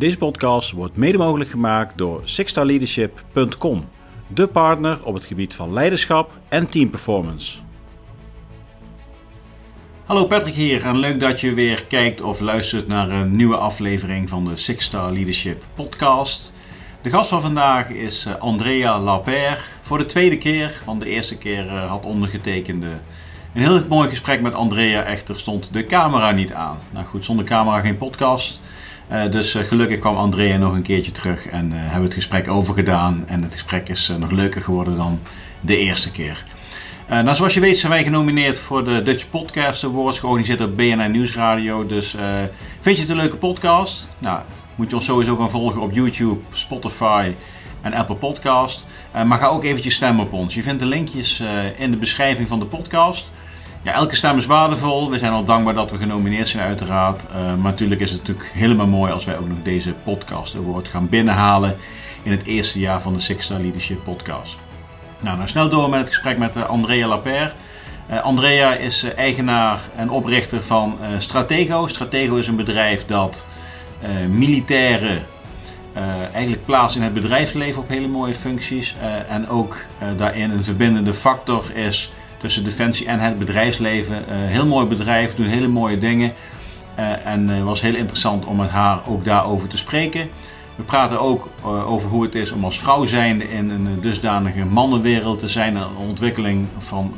Deze podcast wordt mede mogelijk gemaakt door sixstarleadership.com, de partner op het gebied van leiderschap en teamperformance. Hallo Patrick hier en leuk dat je weer kijkt of luistert naar een nieuwe aflevering van de Six Star Leadership podcast. De gast van vandaag is eh, Andrea Lapère. Voor de tweede keer, want de eerste keer eh, had ondergetekende een heel mooi gesprek met Andrea. Echter stond de camera niet aan. Nou goed, zonder camera geen podcast. Uh, dus gelukkig kwam Andrea nog een keertje terug en hebben we het gesprek overgedaan. En het gesprek is nog leuker geworden dan de eerste keer. Nou, zoals je weet zijn wij genomineerd voor de Dutch Podcast Awards, georganiseerd door BNN Nieuwsradio. Dus vind je het een leuke podcast? Nou, moet je ons sowieso gaan volgen op YouTube, Spotify en Apple Podcast. Maar ga ook eventjes stemmen op ons. Je vindt de linkjes in de beschrijving van de podcast. Ja, elke stem is waardevol. We zijn al dankbaar dat we genomineerd zijn uiteraard. maar natuurlijk is het natuurlijk helemaal mooi als wij ook nog deze podcast award gaan binnenhalen in het eerste jaar van de Six Star Leadership podcast. Nou, nou snel door met het gesprek met uh, Andrea Lapère. Uh, Andrea is eigenaar en oprichter van Stratego. Stratego is een bedrijf dat militairen eigenlijk plaatst in het bedrijfsleven op hele mooie functies. en ook daarin een verbindende factor is tussen defensie en het bedrijfsleven. heel mooi bedrijf, doen hele mooie dingen. en het was heel interessant om met haar ook daarover te spreken. We praten ook over hoe het is om als vrouw zijnde in een dusdanige mannenwereld te zijn. Een ontwikkeling van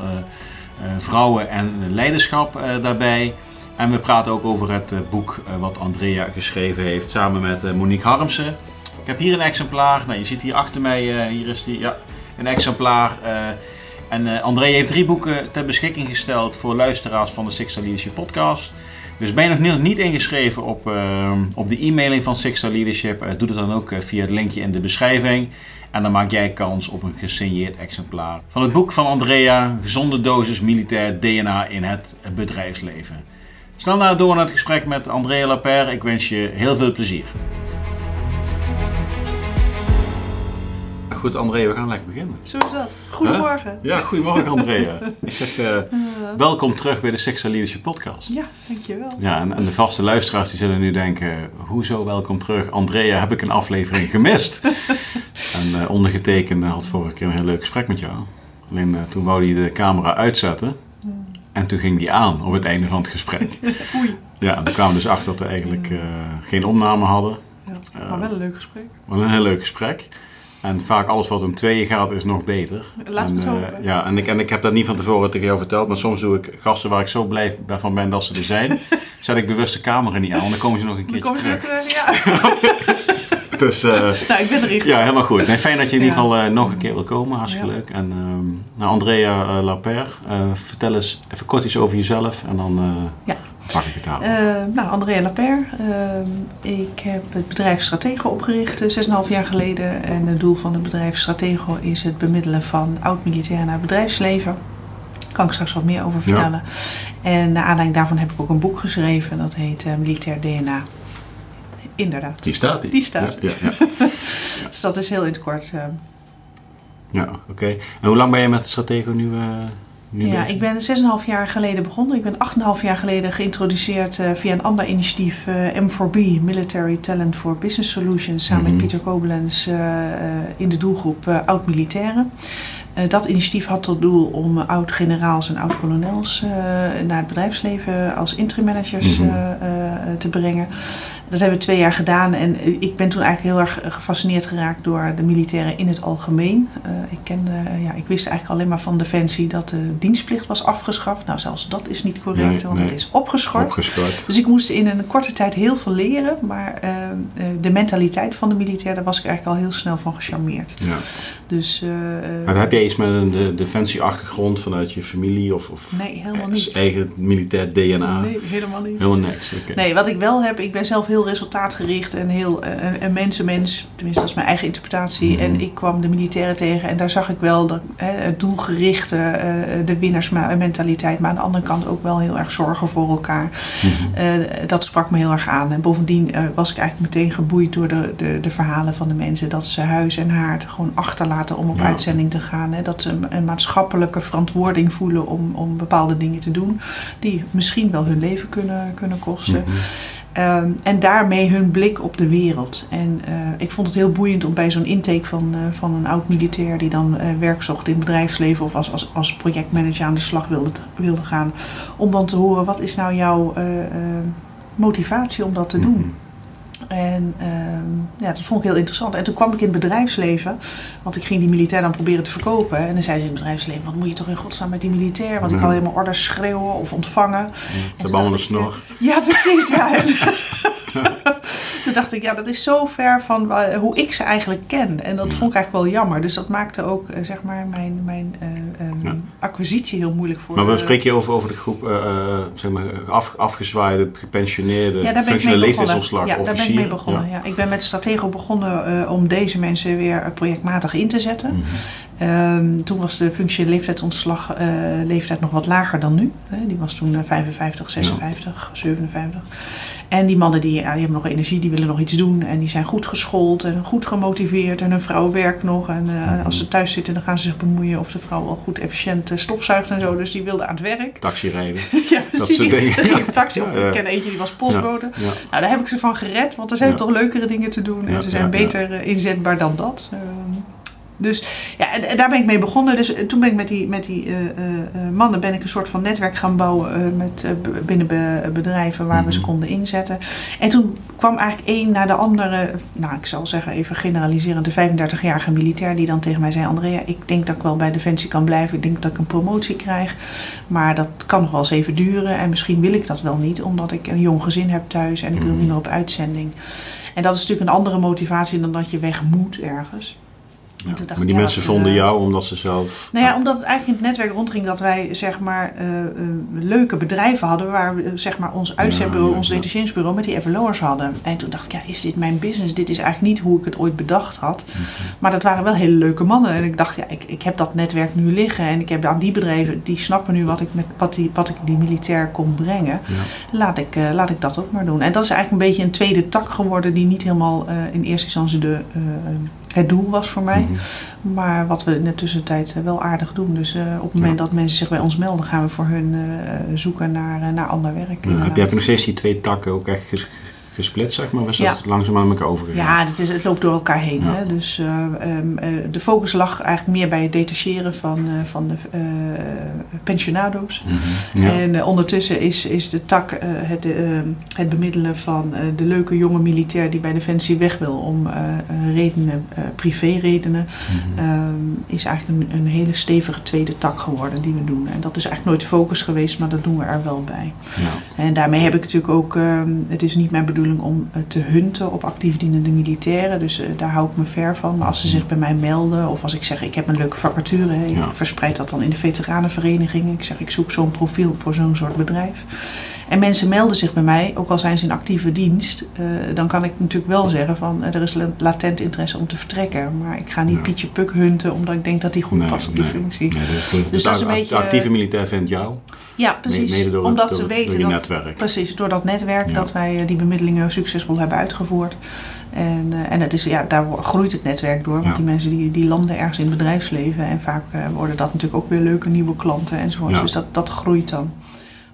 vrouwen en leiderschap daarbij. En we praten ook over het boek wat Andrea geschreven heeft samen met Monique Harmsen. Ik heb hier een exemplaar. Nou, je ziet hier achter mij, hier is die, ja, een exemplaar. En Andrea heeft drie boeken ter beschikking gesteld voor luisteraars van de Six Leadership podcast. Dus ben je nog niet ingeschreven op, uh, op de e-mailing van Six Star Leadership, uh, doe het dan ook uh, via het linkje in de beschrijving. En dan maak jij kans op een gesigneerd exemplaar van het boek van Andrea, Gezonde dosis militair DNA in het bedrijfsleven. Snel naar door naar het gesprek met Andrea Lapère. Ik wens je heel veel plezier. Goed, Andrea, we gaan lekker beginnen. Zo is dat. Goedemorgen. Ja, goedemorgen Andrea. Ik zeg uh, welkom terug bij de Sexual Leadership Podcast. Ja, dankjewel. Ja, en, en, de vaste luisteraars die zullen nu denken, hoezo welkom terug? Andrea, heb ik een aflevering gemist? en uh, ondergetekende had vorige keer een heel leuk gesprek met jou. Alleen uh, toen wou hij de camera uitzetten. Hmm. En toen ging die aan op het einde van het gesprek. Oei. Ja, en toen kwamen we dus achter dat we eigenlijk geen opname hadden. Ja, maar wel een leuk gesprek. Maar een heel leuk gesprek. En vaak alles wat om tweeën gaat is nog beter. Laten we het hopen. Uh, ja, en ik, en ik heb dat niet van tevoren tegen jou verteld, maar soms doe ik gasten waar ik zo blij van ben dat ze er zijn, zet ik bewust de camera niet aan, want dan komen ze nog een keertje dan komen terug. Ze terug ja. dus, uh, nou, ik ben er Ja, helemaal goed. Nee, fijn dat je in ieder geval uh, nog een keer wil komen, hartstikke ja. leuk. En nou, Andrea Lapère, vertel eens even kort iets over jezelf en dan... ja. Pak ik het aan. Uh, nou, Andrea Lapère. Uh, ik heb het bedrijf Stratego opgericht 6,5 jaar geleden. En het doel van het bedrijf Stratego is het bemiddelen van oud-militair naar het bedrijfsleven. Daar kan ik straks wat meer over vertellen. Ja. En naar aanleiding daarvan heb ik ook een boek geschreven. Dat heet Militair DNA. Inderdaad. Die staat die. Die staat. Ja, ja, ja. dus dat is heel in het kort. Ja, oké. Okay. En hoe lang ben je met Stratego nu? Nu ja, ik ben 6,5 jaar geleden begonnen. Ik ben 8,5 jaar geleden geïntroduceerd uh, via een ander initiatief, uh, M4B, Military Talent for Business Solutions, samen mm -hmm. met Pieter Kobelens uh, in de doelgroep oud-militairen. dat initiatief had tot doel om oud-generaals en oud-kolonels naar het bedrijfsleven als interim managers mm -hmm. te brengen. Dat hebben we twee jaar gedaan en ik ben toen eigenlijk heel erg gefascineerd geraakt door de militairen in het algemeen. Uh, ik, kende, ja, ik wist eigenlijk alleen maar van Defensie dat de dienstplicht was afgeschaft. Nou, zelfs dat is niet correct, nee, want nee. het is opgeschort. opgeschort. Dus ik moest in een korte tijd heel veel leren, maar uh, de mentaliteit van de militair, daar was ik eigenlijk al heel snel van gecharmeerd. Ja. Dus, uh, maar heb jij iets met een de defensieachtergrond vanuit je familie of, of nee, helemaal niet. eigen militair DNA? Nee, helemaal niet. Helemaal niks. Okay. Nee, wat ik wel heb, ik ben zelf heel resultaatgericht en heel een, een mensenmens. Tenminste, dat is mijn eigen interpretatie. Mhm. En ik kwam de militairen tegen en daar zag ik wel dat, hè, het doelgerichte, uh, de winnersmentaliteit. Maar aan de andere kant ook wel heel erg zorgen voor elkaar. Mhm. Uh, dat sprak me heel erg aan. En bovendien was ik eigenlijk meteen geboeid door de, de, de, verhalen van de mensen. Dat ze huis en haard gewoon achterlaten om op Ja. uitzending te gaan. Hè. Dat ze een, een maatschappelijke verantwoording voelen om, om bepaalde dingen te doen. Die misschien wel hun leven kunnen, kunnen kosten. Mhm. Ehm, en daarmee hun blik op de wereld. En eh, ik vond het heel boeiend om bij zo'n intake van, eh, van een oud militair die dan uh, werk zocht in het bedrijfsleven of als, als, als projectmanager aan de slag wilde, wilde gaan, om dan te horen wat is nou jouw motivatie om dat te doen. Mhm. En ehm, ja, dat vond ik heel interessant. En toen kwam ik in het bedrijfsleven, want ik ging die militair dan proberen te verkopen. En dan zei ze in het bedrijfsleven, wat moet je toch in godsnaam met die militair? Want ik kan helemaal orders schreeuwen of ontvangen. Ze hebben allemaal een snor. Ja, precies. Ja. toen dacht ik, ja, dat is zo ver van hoe ik ze eigenlijk ken. En dat vond ik eigenlijk wel jammer. Dus dat maakte ook, eh, zeg maar, mijn, mijn uh, acquisitie heel moeilijk voor. Maar we spreken je over, over de groep, uh, zeg maar, af, afgezwaaide, gepensioneerde, ja, daar ben ik mee leeftijdsopslag Ja, daar ben ik mee begonnen. Ja. Ik ben met Stratego begonnen om deze mensen weer projectmatig in te zetten. Mhm. Um, toen was de functie leeftijdsontslag leeftijd nog wat lager dan nu. die was toen 55, 56, 57. En die mannen die, ja, die hebben nog energie, die willen nog iets doen. En die zijn goed geschoold en goed gemotiveerd. En hun vrouw werkt nog. En uh, als ze thuis zitten, dan gaan ze zich bemoeien of de vrouw wel goed efficiënt uh, stofzuigt en zo. Dus die wilde aan het werk. Taxi rijden. ja, Dat soort dingen. taxi. Of ik ken eentje die was postbode. Ja, nou, daar heb ik ze van gered. Want er zijn toch leukere dingen te doen. En ze zijn beter uh, inzetbaar dan dat. Dus ja, en, daar ben ik mee begonnen. Dus toen ben ik met die, met die uh, uh, mannen ben ik een soort van netwerk gaan bouwen met, binnen bedrijven waar we ze mhm. konden inzetten. En toen kwam eigenlijk één naar de andere, nou ik zal zeggen even generaliserend, de 35-jarige militair die dan tegen mij zei: Andrea, ik denk dat ik wel bij Defensie kan blijven. Ik denk dat ik een promotie krijg. Maar dat kan nog wel eens even duren. En misschien wil ik dat wel niet, omdat ik een jong gezin heb thuis en ik wil niet mhm. meer op uitzending. En dat is natuurlijk een andere motivatie dan dat je weg moet ergens maar die mensen vonden jou omdat ze zelf. Nou ja, omdat het eigenlijk in het netwerk rondging dat wij zeg maar uh, uh, leuke bedrijven hadden waar we zeg maar ons uitzendbureau, ons detacheringsbureau met die evaluers hadden. En toen dacht ik, ja, is dit mijn business? Dit is eigenlijk niet hoe ik het ooit bedacht had. Mhm. Maar dat waren wel hele leuke mannen. En ik dacht, ja, ik, ik heb dat netwerk nu liggen en ik heb aan die bedrijven, die snappen nu wat ik met wat, die, wat ik die militair kon brengen. Laat, ik, uh, laat ik dat ook maar doen. En dat is eigenlijk een beetje een tweede tak geworden die niet helemaal in eerste instantie de het doel was voor mij. Mhm. Maar wat we in de tussentijd eh, wel aardig doen. Dus uh, op het moment dat mensen zich bij ons melden, gaan we voor hun uh, zoeken naar, naar ander werk. Ja, heb je nog steeds die twee takken ook echt gesplit, zeg maar? Was dat langzaam aan elkaar overgegaan? Ja, het, is, het loopt door elkaar heen. Hè? Dus uh, um, uh, de focus lag eigenlijk meer bij het detacheren van, uh, van de pensionado's. Mm -hmm. En ondertussen is, is de tak het, het bemiddelen van de leuke jonge militair die bij Defensie weg wil om redenen, privé-redenen, mm -hmm. is eigenlijk een, een, hele stevige tweede tak geworden die we doen. En dat is eigenlijk nooit de focus geweest, maar dat doen we er wel bij. Ja. En daarmee heb ik natuurlijk ook, ehm, het is niet mijn bedoeling om eh, te hunten op actief dienende militairen. Dus eh, daar hou ik me ver van. Maar als ze zich bij mij melden of als ik zeg ik heb een leuke vacature, ik verspreid dat dan in de veteranenvereniging. Ik zeg ik zoek zo'n profiel voor zo'n soort bedrijf. En mensen melden zich bij mij, ook al zijn ze in actieve dienst. Uh, dan kan ik natuurlijk wel zeggen van er is latent interesse om te vertrekken. Maar ik ga niet Pietje Puk hunten omdat ik denk dat hij goed past op de functie. Nee, dus, dus dat is een beetje, de actieve militair vindt jou. Ja, precies. door, omdat ze weten dat, netwerk. Precies, door dat netwerk dat wij die bemiddelingen succesvol hebben uitgevoerd. En, en het is, ja, daar groeit het netwerk door. Want die mensen die, die landen ergens in het bedrijfsleven. En vaak worden dat natuurlijk ook weer leuke nieuwe klanten enzovoort. Dus dat, dat groeit dan.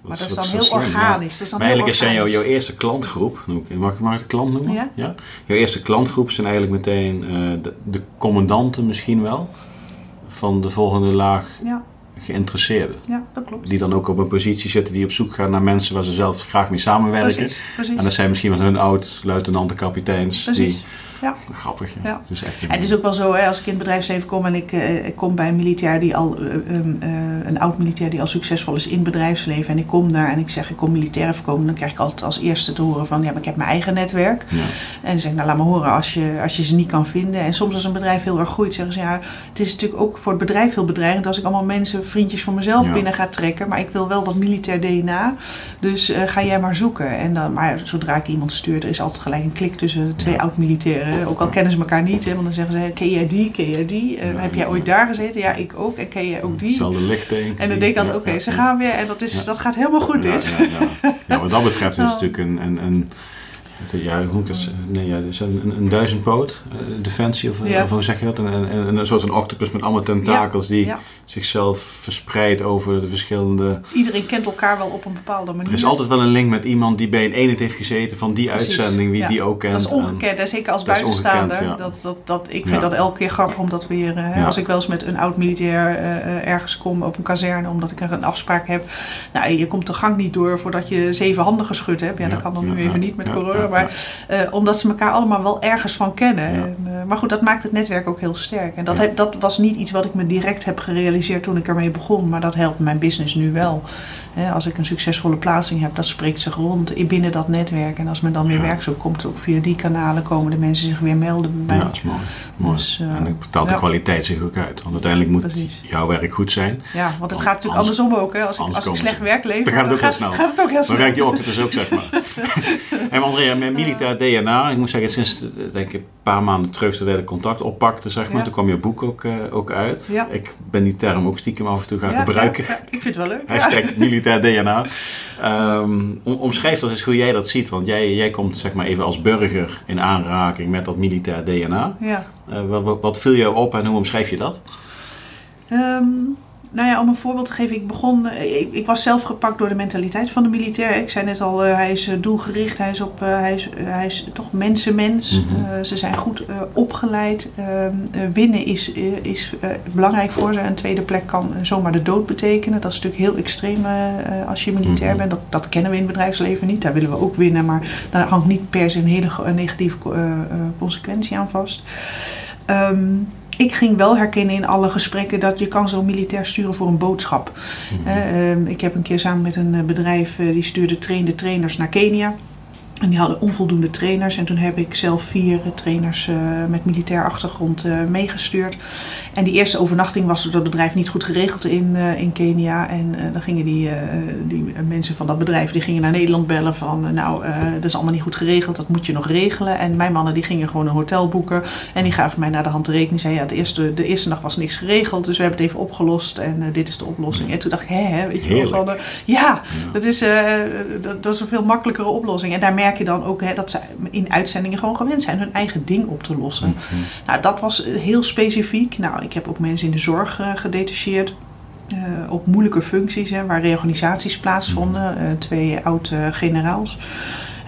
Maar dat is dan heel organisch. maar eigenlijk zijn jouw, jouw eerste klantgroep, mag ik maar het klant noemen? Ja? ja? Jouw eerste klantgroep zijn eigenlijk meteen uh, de, de, commandanten misschien wel van de volgende laag ja. geïnteresseerden. Ja, dat klopt. Die dan ook op een positie zitten die op zoek gaan naar mensen waar ze zelf graag mee samenwerken. Precies, precies. En dat zijn misschien wel hun oud-luitenanten, kapiteins. Precies. Die, ja. Grappig, ja. Het, is echt het is ook wel zo, hè, als ik in het bedrijfsleven kom en ik, uh, ik kom bij een militair die al, uh, een oud militair die al succesvol is in het bedrijfsleven en ik kom daar en ik zeg ik kom militair voorkomen, dan krijg ik altijd als eerste te horen van ja, maar ik heb mijn eigen netwerk. Ja. En dan zeg ik, nou laat me horen als je, als je ze niet kan vinden. En soms als een bedrijf heel erg groeit, zeggen ze ja, het is natuurlijk ook voor het bedrijf heel bedreigend als ik allemaal mensen, vriendjes van mezelf binnen ga trekken, maar ik wil wel dat militair DNA, dus ga jij maar zoeken. En dan, maar zodra ik iemand stuur, er is altijd gelijk een klik tussen twee oud militairen ook al kennen ze elkaar niet, hè, want dan zeggen ze: Ken jij die, ken jij die? Uh, heb jij ooit daar gezeten? Ja, ik ook. En ken jij ook die? Hetzelfde lichting. En dan denk ik altijd: Oké, ze gaan weer en dat, is, dat gaat helemaal goed, dit. Ja, wat dat betreft is het natuurlijk een. een, een ja, hoe het, nee, ja, is een, een duizendpoot, uh, defensie of, of, hoe zeg je dat? Een, een, een, soort van octopus met allemaal tentakels die zichzelf verspreidt over de verschillende... Iedereen kent elkaar wel op een bepaalde manier. Er is altijd wel een link met iemand die bij een eenheid heeft gezeten van die Precies, uitzending, wie ja. die ook kent. Dat is ongekend, en zeker als dat buitenstaander. ja. dat, dat, dat, ik vind Ja. dat elke keer grappig om dat weer... eh, hè. Als ik wel eens met een oud-militair eh, eh, ergens kom op een kazerne... omdat ik er een afspraak heb. Nou, je komt de gang niet door voordat je zeven handen geschud hebt. Ja, dat kan dan nu even niet met corona. maar omdat ze elkaar allemaal wel ergens van kennen. En, maar goed, dat maakt het netwerk ook heel sterk. En dat, heb, dat was niet iets wat ik me direct heb gerealiseerd toen ik ermee begon. Maar dat helpt mijn business nu wel. Hè, als ik een succesvolle plaatsing heb, dat spreekt zich rond in- binnen dat netwerk. En als men dan weer Ja. werk zoekt, komt ook via die kanalen komen de mensen zich weer melden bij Ja, mij. dat is mooi. mooi. Dus, eh, en dan betaalt de ja. kwaliteit zich ook uit. Want uiteindelijk moet Precies. jouw werk goed zijn. Ja, want het gaat natuurlijk anders- andersom ook. Hè. Als ik, als ik slecht werk lever, Dan gaat het ook heel snel. gaat het ook heel Dan snel. werkt die octopus ook, zeg maar. en Andrea, met militair DNA, ik moet zeggen, sinds eh, denk ik, een paar maanden terug dat de contact oppakten, zeg maar, Ja. toen kwam je boek ook, eh, ook uit. Ja. Ik ben die term ook stiekem af en toe gaan Ja, gebruiken. ja, ja, ik vind het wel leuk. ja. Hashtag militair DNA. Ehm, om- omschrijf dat eens hoe jij dat ziet. Want jij, jij komt zeg maar even als burger in aanraking met dat militair DNA. Ja. Eh, wat, wat, wat viel jou op en hoe omschrijf je dat? Ehm, nou ja, om een voorbeeld te geven. Ik begon, eh, ik, ik was zelf gepakt door de mentaliteit van de militair. Ik zei net al, eh, hij is eh, doelgericht, hij is, op, hij is, hij is toch mensenmens. Eh, ze zijn goed opgeleid. Ehm, eh, winnen is, is belangrijk voor ze. Een tweede plek kan zomaar de dood betekenen. Dat is natuurlijk heel extreem als je militair Mhm. bent. Dat, dat kennen we in het bedrijfsleven niet. Daar willen we ook winnen, maar daar hangt niet per se een hele negatieve consequentie aan vast. Ehm, ik ging wel herkennen in alle gesprekken dat je kan zo'n militair sturen voor een boodschap. Eh, ehm, ik heb een keer samen met een eh, bedrijf, eh, die stuurde trainde trainers naar Kenia. En die hadden onvoldoende trainers. En toen heb ik zelf vier eh, trainers eh, met militair achtergrond eh, meegestuurd. En die eerste overnachting was door het bedrijf niet goed geregeld in, in Kenia. En dan gingen die, die mensen van dat bedrijf die gingen naar Nederland bellen van... nou, dat is allemaal niet goed geregeld, dat moet je nog regelen. En mijn mannen die gingen gewoon een hotel boeken. En die gaven mij naar de hand de rekening. Zei ja, de eerste, de eerste nacht was niks geregeld. Dus we hebben het even opgelost en dit is de oplossing. En toen dacht ik, hè, hè weet je wel, van... ja, dat is, dat, dat is een veel makkelijkere oplossing. En daar merk je dan ook hè, dat ze in uitzendingen gewoon gewend zijn hun eigen ding op te lossen. Nou, dat was eh, heel specifiek. Nou, ik heb ook mensen in de zorg eh, gedetacheerd. eh, op moeilijke functies, hè, waar reorganisaties plaatsvonden. eh, twee oud-generaals.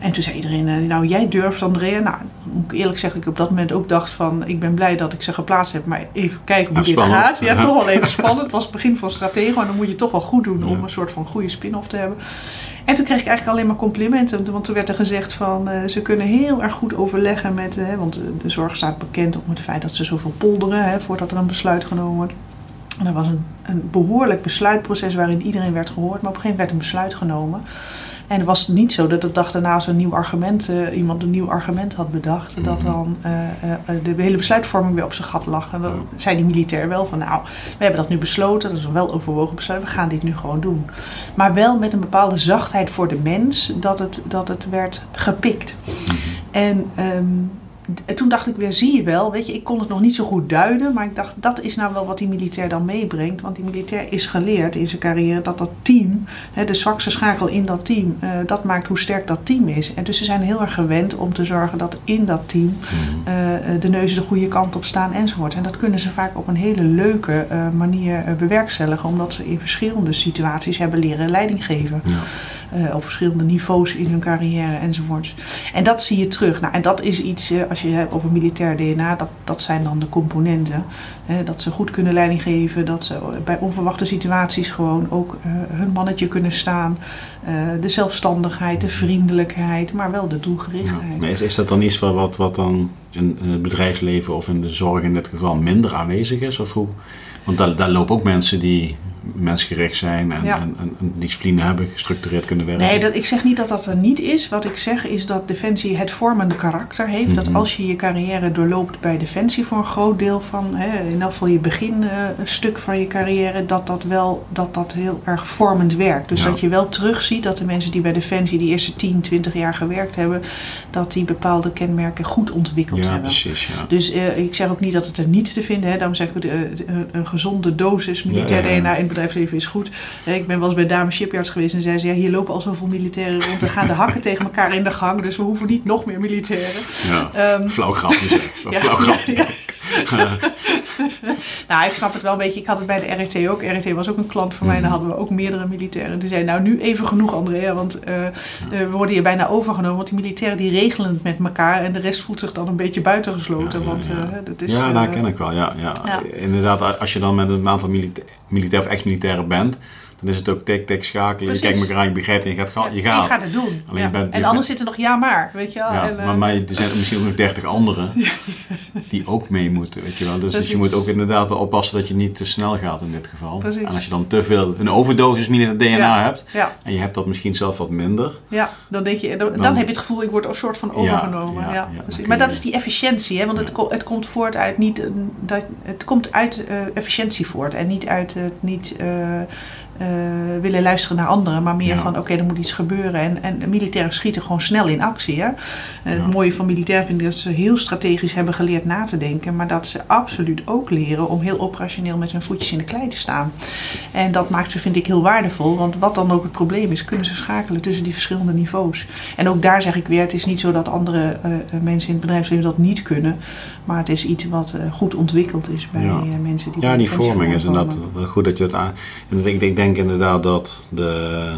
en toen zei iedereen, nou jij durft Andrea. Nou, moet ik eerlijk zeggen, ik op dat moment ook dacht van... ik ben blij dat ik ze geplaatst heb, maar even kijken hoe Ja, dit spannend. gaat. Ja, Ja. toch wel even spannend. Het was het begin van stratego en dan moet je toch wel goed doen... om een soort van goede spin-off te hebben. En toen kreeg ik eigenlijk alleen maar complimenten. Want toen werd er gezegd van eh, ze kunnen heel erg goed overleggen met. eh, want de zorg staat bekend om het feit dat ze zoveel polderen hè, voordat er een besluit genomen wordt. En er was een, een behoorlijk besluitproces waarin iedereen werd gehoord, maar op een gegeven moment werd een besluit genomen. En het was niet zo dat de dag daarna een nieuw argument, eh, iemand een nieuw argument had bedacht, dat dan eh, eh, de hele besluitvorming weer op zijn gat lag. En dan zei die militair wel van nou, we hebben dat nu besloten, dat is een wel overwogen besluit, we gaan dit nu gewoon doen. Maar wel met een bepaalde zachtheid voor de mens, dat het, dat het werd gepikt. En ehm, d- toen dacht ik weer, zie je wel, weet je, ik kon het nog niet zo goed duiden, maar ik dacht, dat is nou wel wat die militair dan meebrengt. Want die militair is geleerd in zijn carrière dat dat team, hè, de zwakste schakel in dat team, eh, dat maakt hoe sterk dat team is. En dus ze zijn heel erg gewend om te zorgen dat in dat team eh, eh, de neuzen de goede kant op staan enzovoort. En dat kunnen ze vaak op een hele leuke manier bewerkstelligen, omdat ze in verschillende situaties hebben leren leiding geven. Ja. Eh, op verschillende niveaus in hun carrière enzovoort. En dat zie je terug. Nou, en dat is iets, als je hebt over militair DNA, dat, dat zijn dan de componenten. Dat ze goed kunnen leiding geven, dat ze bij onverwachte situaties gewoon ook eh, hun mannetje kunnen staan. Eh, de zelfstandigheid, de vriendelijkheid, maar wel de Ja. doelgerichtheid. Maar is, is dat dan iets wat, wat, wat dan in, in het bedrijfsleven of in de zorg in dit geval minder aanwezig is? Of hoe? Want daar, daar lopen ook mensen die mensgericht zijn en, Ja. en, en, en discipline hebben, gestructureerd kunnen werken. Nee, dat, ik zeg niet dat dat er niet is. Wat ik zeg is dat Defensie het vormende karakter heeft. Dat Mhm. als je je carrière doorloopt bij Defensie voor een groot deel van, hè, in elk geval je beginstuk van je carrière, dat dat wel dat dat heel erg vormend werkt. Dus Ja. dat je wel terugziet dat de mensen die bij Defensie die eerste 10, 20 jaar gewerkt hebben, dat die bepaalde kenmerken goed ontwikkeld ja, hebben. precies. Ja. Dus eh, ik zeg ook niet dat het er niet te vinden is. Daarom zeg ik, eh, een, gezonde dosis militair. DNA in bedrijfsleven is goed. Eh, ik ben wel eens bij Dame Shipyards geweest en zei ze... Ja, hier lopen al zoveel militairen rond. Er gaan de hakken tegen elkaar in de gang. Dus we hoeven niet nog meer militairen. Ja. Ehm, Flauw grapje zeg. ja, Flauw grapje. ja, Nou, ik snap het wel een beetje. Ik had het bij de RET ook. RET was ook een klant van mij. Mhm. Daar hadden we ook meerdere militairen. Die zeiden, nou nu even genoeg Andrea. Want eh, eh, we worden hier bijna overgenomen. Want die militairen die regelen het met elkaar. En de rest voelt zich dan een beetje buitengesloten. Ja, ja, want ja. eh, dat is... ja, ken ik wel. Ja, ja. ja. Inderdaad, als je dan met een aantal milita militair of ex-militairen bent, dan is het ook tik, tik, schakelen. Precies. Je kijkt elkaar aan, je begrijpt en je gaat. ja, je gaat. Je gaat het doen. Alleen ja. je bent- en anders zit er nog ja maar, weet je wel. Ja, en, eh, maar, maar er zijn misschien ook nog dertig anderen die ook mee moeten, weet je wel. Dus, dus je moet ook inderdaad wel oppassen dat je niet te snel gaat in dit geval. Precies. En als je dan te veel, een overdosis militair DNA hebt, en je hebt dat misschien zelf wat minder, ja, dan denk je, dan, dan Dan- heb je het gevoel, ik word een soort van overgenomen. ja, precies. Maar dat is die efficiëntie, hè? want het, het komt voort uit niet, dat, het komt uit eh, efficiëntie voort en niet uit het niet eh, eh, willen luisteren naar anderen, maar meer Ja. van oké, er moet iets gebeuren. En, en de militairen schieten gewoon snel in actie. Hè? Eh, Ja. Het mooie van militair vind ik dat ze heel strategisch hebben geleerd na te denken, maar dat ze absoluut ook leren om heel operationeel met hun voetjes in de klei te staan. En dat maakt ze, vind ik, heel waardevol. Want wat dan ook het probleem is, kunnen ze schakelen tussen die verschillende niveaus. En ook daar zeg ik weer, het is niet zo dat andere eh, eh, mensen in het bedrijfsleven dat niet kunnen. Maar het is iets wat eh, goed ontwikkeld is bij Ja. eh, mensen die ja, die vorming is komen. wel goed dat je het aan. En ik, ik denk inderdaad dat de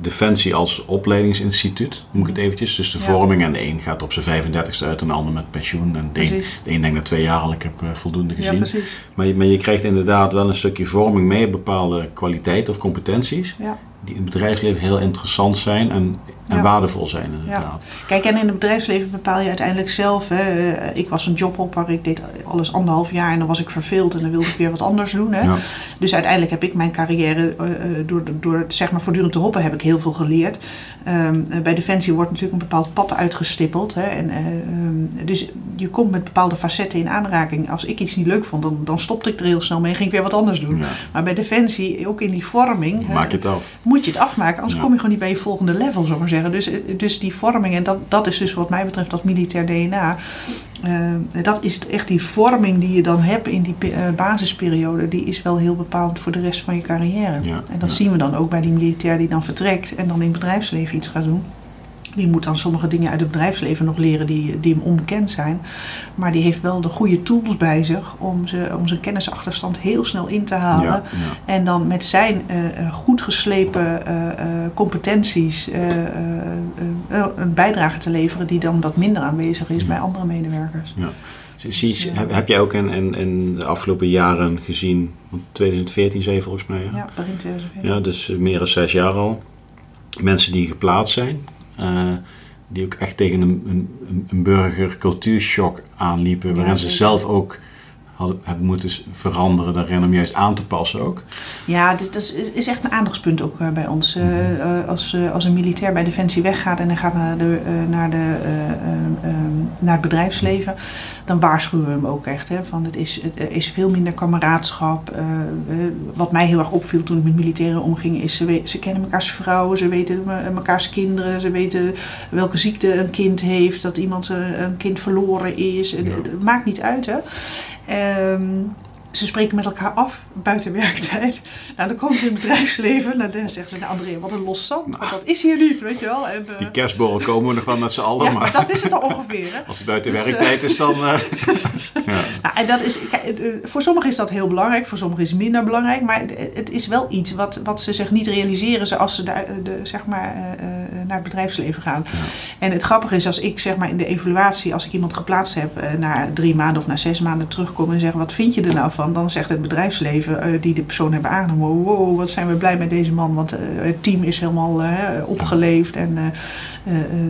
Defensie als opleidingsinstituut, moet ik het eventjes, dus de Ja. vorming en de een gaat op zijn 35ste uit en de ander met pensioen. En de een, de een denkt na twee jaar al, ik heb eh, voldoende gezien. precies. maar, je, maar je krijgt inderdaad wel een stukje vorming mee, bepaalde kwaliteiten of competenties, Ja. die in het bedrijfsleven heel interessant zijn en, en Ja. waardevol zijn inderdaad. Kijk, en in het bedrijfsleven bepaal je uiteindelijk zelf. Hè. Eh, Ik was een jobhopper, ik deed alles anderhalf jaar en dan was ik verveeld en dan wilde ik weer wat anders doen. Hè. Ja. Dus uiteindelijk heb ik mijn carrière, eh, eh, door, door zeg maar voortdurend te hoppen, heb ik heel veel geleerd. Ehm, eh, bij Defensie wordt natuurlijk een bepaald pad uitgestippeld. Hè, en, eh, ehm, dus je komt met bepaalde facetten in aanraking. Als ik iets niet leuk vond, dan, dan stopte ik er heel snel mee en ging ik weer wat anders doen. Maar bij Defensie, ook in die vorming, Maak je het af. moet je het afmaken. Anders kom je gewoon niet bij je volgende level, zou ik maar zeggen. Dus, eh, dus die vorming, en dat, dat is dus wat mij betreft dat militair DNA. eh, dat is echt die vorming die je dan hebt in die eh, basisperiode. Die is wel heel bepalend voor de rest van je carrière. Ja, En dat ja. zien we dan ook bij die militair die dan vertrekt en dan in het bedrijfsleven iets gaat doen. Die moet dan sommige dingen uit het bedrijfsleven nog leren die, die hem onbekend zijn. Maar die heeft wel de goede tools bij zich om, ze, om zijn kennisachterstand heel snel in te halen. Ja, ja. En dan met zijn eh, eh, goed geslepen eh, competenties een bijdrage te leveren die dan wat minder aanwezig is Ja. bij andere medewerkers. Zie- Ja. heb, heb jij ook in, in, in de afgelopen jaren gezien, want 2014 zei je volgens mij? Ja, begin 2014. Ja, dus meer dan zes jaar al. Mensen die geplaatst zijn, die ook echt tegen een, een, een- een burger cultuurshock aanliepen, Ja, waarin ze zelf ook hadden, hebben moeten veranderen daarin om juist aan te passen ook. Ja, dus dat is, is echt een aandachtspunt ook eh, bij ons. Eh, Mhm. eh, als, eh, als een militair bij Defensie weggaat en hij gaat naar, de, eh, naar, de, eh, eh, eh, naar het bedrijfsleven, dan waarschuwen we hem ook echt. Hè, van het, is, het is veel minder kameraadschap. Eh, eh, wat mij heel erg opviel toen ik met militairen omging, is ze, we- ze kennen mekaars vrouwen, ze weten me- mekaars kinderen, ze weten welke ziekte een kind heeft, dat iemand eh, een kind verloren is. Ja. Het het maakt niet uit. Hè. Ehm, ze spreken met elkaar af buiten werktijd. Nou, dan komen ze in het bedrijfsleven. Nou, dan zeggen ze, nou André, wat een los zand. Want dat is hier niet, weet je wel. En, eh, Die kerstborrel komen we nog wel met z'n allen, ja, maar dat is het al ongeveer. Hè? als het buiten Dus, eh, werktijd is, dan... eh, ja. Nou, en dat is, kijk, eh, voor sommigen is dat heel belangrijk, voor sommigen is het minder belangrijk. Maar het- is wel iets wat, wat ze zich niet realiseren als ze de, de, zeg maar, eh, eh, naar het bedrijfsleven gaan. En het grappige is als ik zeg maar, in de evaluatie, als ik iemand geplaatst heb, eh, na drie maanden of na zes maanden terugkom en zeg: wat vind je er nou van? Dan zegt het bedrijfsleven eh, die de persoon hebben aangenomen: wow, wat zijn we blij met deze man, want eh, het team is helemaal eh, opgeleefd en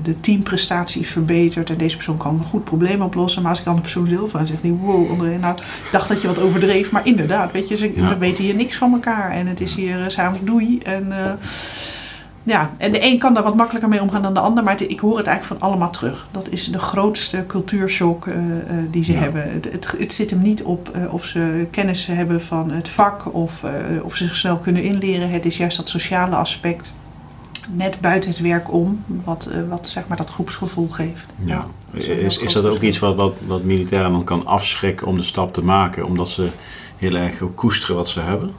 de teamprestatie is verbeterd en deze persoon kan een goed probleem oplossen. Maar als ik dan de persoon zelf aan zeg, die wow, André, nou, ik dacht dat je wat overdreef, maar inderdaad, weet je, ze, Ja. we weten hier niks van elkaar en het is hier s'avonds doei. En, ja, en de een kan daar wat makkelijker mee omgaan dan de ander, maar het- ik hoor het eigenlijk van allemaal terug. Dat is de grootste cultuurshock eh, eh, die ze Ja. hebben. Het, het, het zit hem niet op eh, of ze kennis hebben van het vak of, eh, of ze zich snel kunnen inleren. Het is juist dat sociale aspect net buiten het werk om, wat, wat zeg maar dat groepsgevoel geeft. Ja. dat is Is, dat ook iets wat, wat, wat militairen dan kan afschrikken om de stap te maken, omdat ze heel erg koesteren wat ze hebben?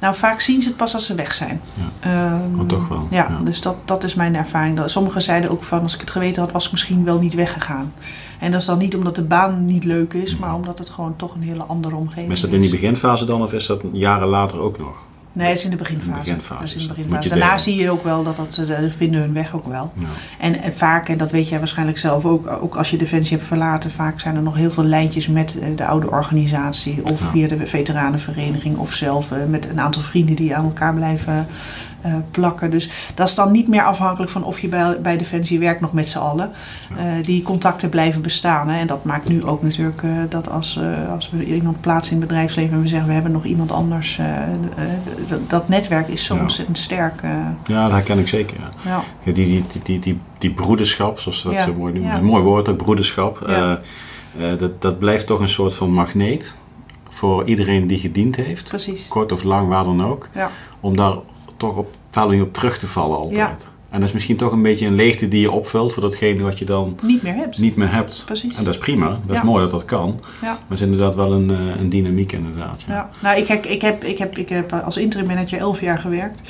Nou, vaak zien ze het pas als ze weg zijn. Ja. Ehm, Oh, toch wel, Ja, ja. dus dat, dat is mijn ervaring. Dat- Sommigen zeiden ook van, als ik het geweten had, was ik misschien wel niet weggegaan. En dat is dan niet omdat de baan niet leuk is, maar omdat het gewoon toch een hele andere omgeving Maar is dat in die beginfase dan of is dat jaren later ook nog? Nee, het is in de beginfase. In de beginfase Dat is in de dat. beginfase. Daarna zie je ook wel dat, dat ze ze vinden hun weg ook wel. Ja. En, en vaak, en dat weet jij waarschijnlijk zelf ook, ook als je Defensie hebt verlaten, vaak zijn er nog heel veel lijntjes met eh, de oude organisatie of Ja. via de veteranenvereniging of zelf eh, met een aantal vrienden die aan elkaar blijven eh, plakken. Dus dat is dan niet meer afhankelijk van of je bij, bij Defensie werkt nog met z'n allen. Eh, die contacten blijven bestaan. Hè. En dat maakt nu ook natuurlijk eh, dat als, als we iemand plaatsen in het bedrijfsleven en we zeggen we hebben nog iemand anders, dat, netwerk is zo Ja. ontzettend sterk. ja, dat herken ik zeker. Ja. ja. Ja, die, die, die, die, die, broederschap, zoals dat zo mooi noemen. Een mooi woord ook, broederschap. Dat, dat blijft toch een soort van magneet voor iedereen die gediend heeft. Precies. Kort of lang, waar dan ook. Ja. Om daar toch op bepaalde op terug te vallen altijd. Ja. En dat is misschien toch een beetje een leegte die je opvult voor datgene wat je dan Niet meer hebt. niet meer hebt. Precies. En dat is prima. Dat Ja. is mooi dat dat kan. Ja. Maar het is inderdaad wel een, eh, een dynamiek inderdaad. Ja. Ja. Nou, ik heb, ik, heb, ik, heb, ik heb als interim manager elf jaar gewerkt.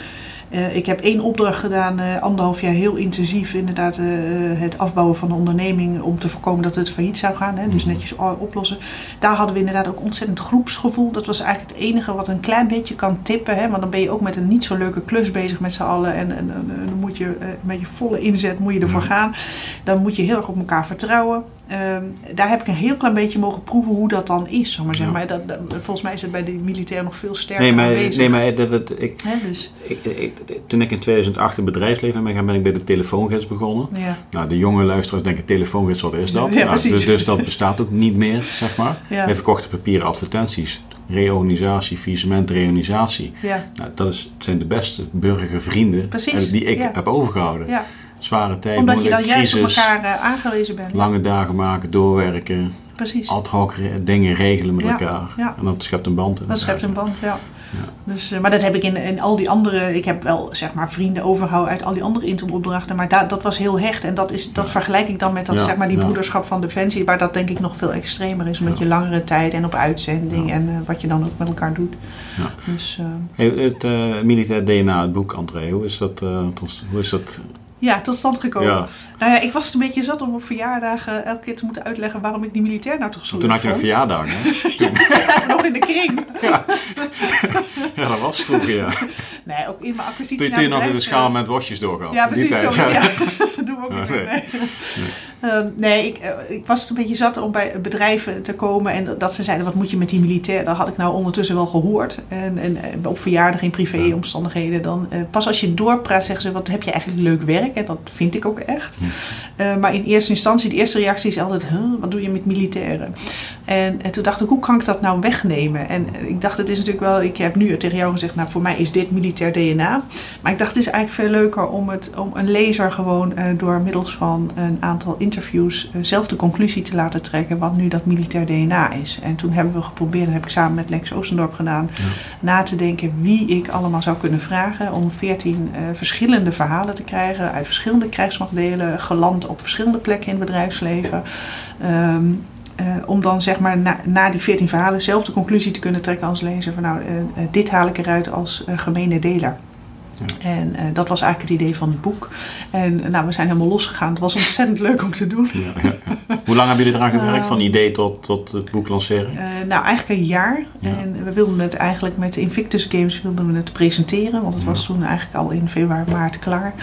Eh, ik heb één opdracht gedaan, eh, anderhalf jaar heel intensief, inderdaad eh, het afbouwen van de onderneming om te voorkomen dat het failliet zou gaan. Hè, dus Mhm. netjes oplossen. Daar hadden we inderdaad ook ontzettend groepsgevoel. Dat was eigenlijk het enige wat een klein beetje kan tippen. Hè, want dan ben je ook met een niet zo leuke klus bezig met z'n allen. En, en, en- dan moet je met je volle inzet moet je ervoor gaan. Dan moet je heel erg op elkaar vertrouwen. Ehm, daar heb ik een heel klein beetje mogen proeven hoe dat dan is. Zeg maar, zeg maar. Dat, dat- volgens mij is het bij de militair nog veel sterker Nee, maar, aanwezig. nee, maar dat, dat- ik, dus, ik, ik- toen ik in 2008 in het bedrijfsleven ben gaan, ben ik bij de telefoongids begonnen. ja. Nou, de jonge luisteraars denken telefoongids, wat is dat? Ja, nou, dus, dus dat bestaat ook niet meer, zeg maar. Ja. Wij verkochten papieren advertenties. Reorganisatie, faillissement, reorganisatie. Ja, Nou, dat is, zijn de beste burgervrienden Precies, die ik heb overgehouden. ja. Zware tijd, omdat je dan juist op elkaar eh, aangewezen bent. lange dagen maken, doorwerken, Precies. ad hoc re- dingen regelen met Ja, elkaar. ja. En dat schept een band. Dat schept een band, ja. Ja. Dus, eh, maar dat heb ik in, in al die andere... Ik heb wel zeg maar vrienden overgehouden uit al die andere interim-opdrachten. Maar da- dat was heel hecht. En dat, is, dat vergelijk ik dan met dat, zeg maar, die broederschap van Defensie. Waar dat denk ik nog veel extremer is. Omdat je langere tijd en op uitzending. En eh, wat je dan ook met elkaar doet. Ja. Dus Hey, het militair DNA, het boek André, hoe is dat? hoe is dat? Ja, tot stand gekomen. Ja. Nou ja, ik was een beetje zat om op verjaardagen elke keer te moeten uitleggen waarom ik die militair nou toch zo Toen had je een vond. verjaardag, hè? Ze zaten nog in de kring. Ja, dat was vroeger, ja. Nee, ook in mijn acquisitie. Toen, toen je nog in de schaal eh, met worstjes doorgaf. Ja, precies tijd, zo. ja. Ja. Dat doen we ook Ja, niet meer. nee. Nee, Ehm, nee ik, eh, ik was een beetje zat om bij bedrijven te komen en dat ze zeiden: wat moet je met die militair? Dat had ik nou ondertussen wel gehoord. En, en op verjaardag in privéomstandigheden. Dan, eh, pas als je doorpraat, zeggen ze: wat heb je eigenlijk leuk werk? En dat vind ik ook echt. Eh, maar in eerste instantie, de eerste reactie is altijd: huh, wat doe je met militairen? En, en toen dacht ik: hoe kan ik dat nou wegnemen? En ik dacht: het is natuurlijk wel, ik heb nu tegen jou gezegd: nou, voor mij is dit militair DNA. Maar ik dacht: het is eigenlijk veel leuker om, het, om een lezer gewoon eh, door middels van een aantal interviews eh, zelf de conclusie te laten trekken wat nu dat militair DNA is. En toen hebben we geprobeerd, dat heb ik samen met Lex Oostendorp gedaan, Ja. na te denken wie ik allemaal zou kunnen vragen om veertien eh, verschillende verhalen te krijgen uit verschillende krijgsmachtdelen, geland op verschillende plekken in het bedrijfsleven. Ehm, eh, om dan zeg maar na, na die veertien verhalen zelf de conclusie te kunnen trekken als lezer van nou, eh, eh, dit haal ik eruit als gemene deler. Ja. En dat was eigenlijk het idee van het boek. En nou, we zijn helemaal losgegaan. Het was ontzettend leuk om te doen. Ja, ja. Hoe lang hebben jullie eraan gewerkt, Eh, van idee tot, tot het boek lanceren? Nou, eigenlijk een jaar. Ja. En we wilden het eigenlijk met Invictus Games wilden we het presenteren. Want het was toen eigenlijk al in februari, maart klaar.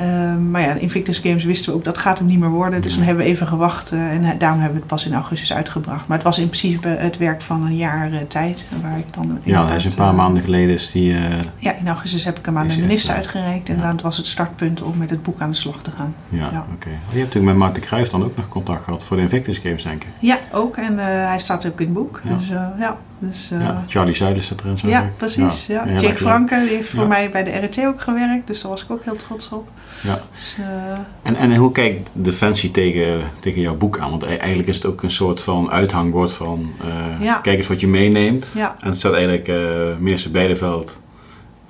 Ehm, maar ja, Invictus Games wisten we ook dat gaat hem niet meer worden. Dus toen hebben we even gewacht. eh, en daarom hebben we het pas in augustus uitgebracht. Maar het was in principe het werk van een jaar eh, tijd. Waar ik dan Ja, dat is een paar eh, maanden geleden is die... eh, Ja, in augustus heb ik hem aan de minister eh, uitgereikt. En ja. dat was het startpunt om met het boek aan de slag te gaan. ja, Ja. oké. Je hebt natuurlijk met Mark de Cruijff dan ook nog contact gehad voor de Invictus Games, denk ik. Ja, ook. En eh, hij staat ook in het boek. Ja. Dus eh, ja. Dus, eh, ja, Charlie Zuilen staat erin, zag Ja, precies. Ja. Jake. Franke die heeft voor Ja. mij bij de RT ook gewerkt, dus daar was ik ook heel trots op. Ja. Dus, eh, En, en hoe kijkt Defensie tegen, tegen jouw boek aan? Want e- eigenlijk is het ook een soort van uithangbord van... Ja. Kijk eens wat je meeneemt. Ja. En het staat eigenlijk... eh minister Beideveld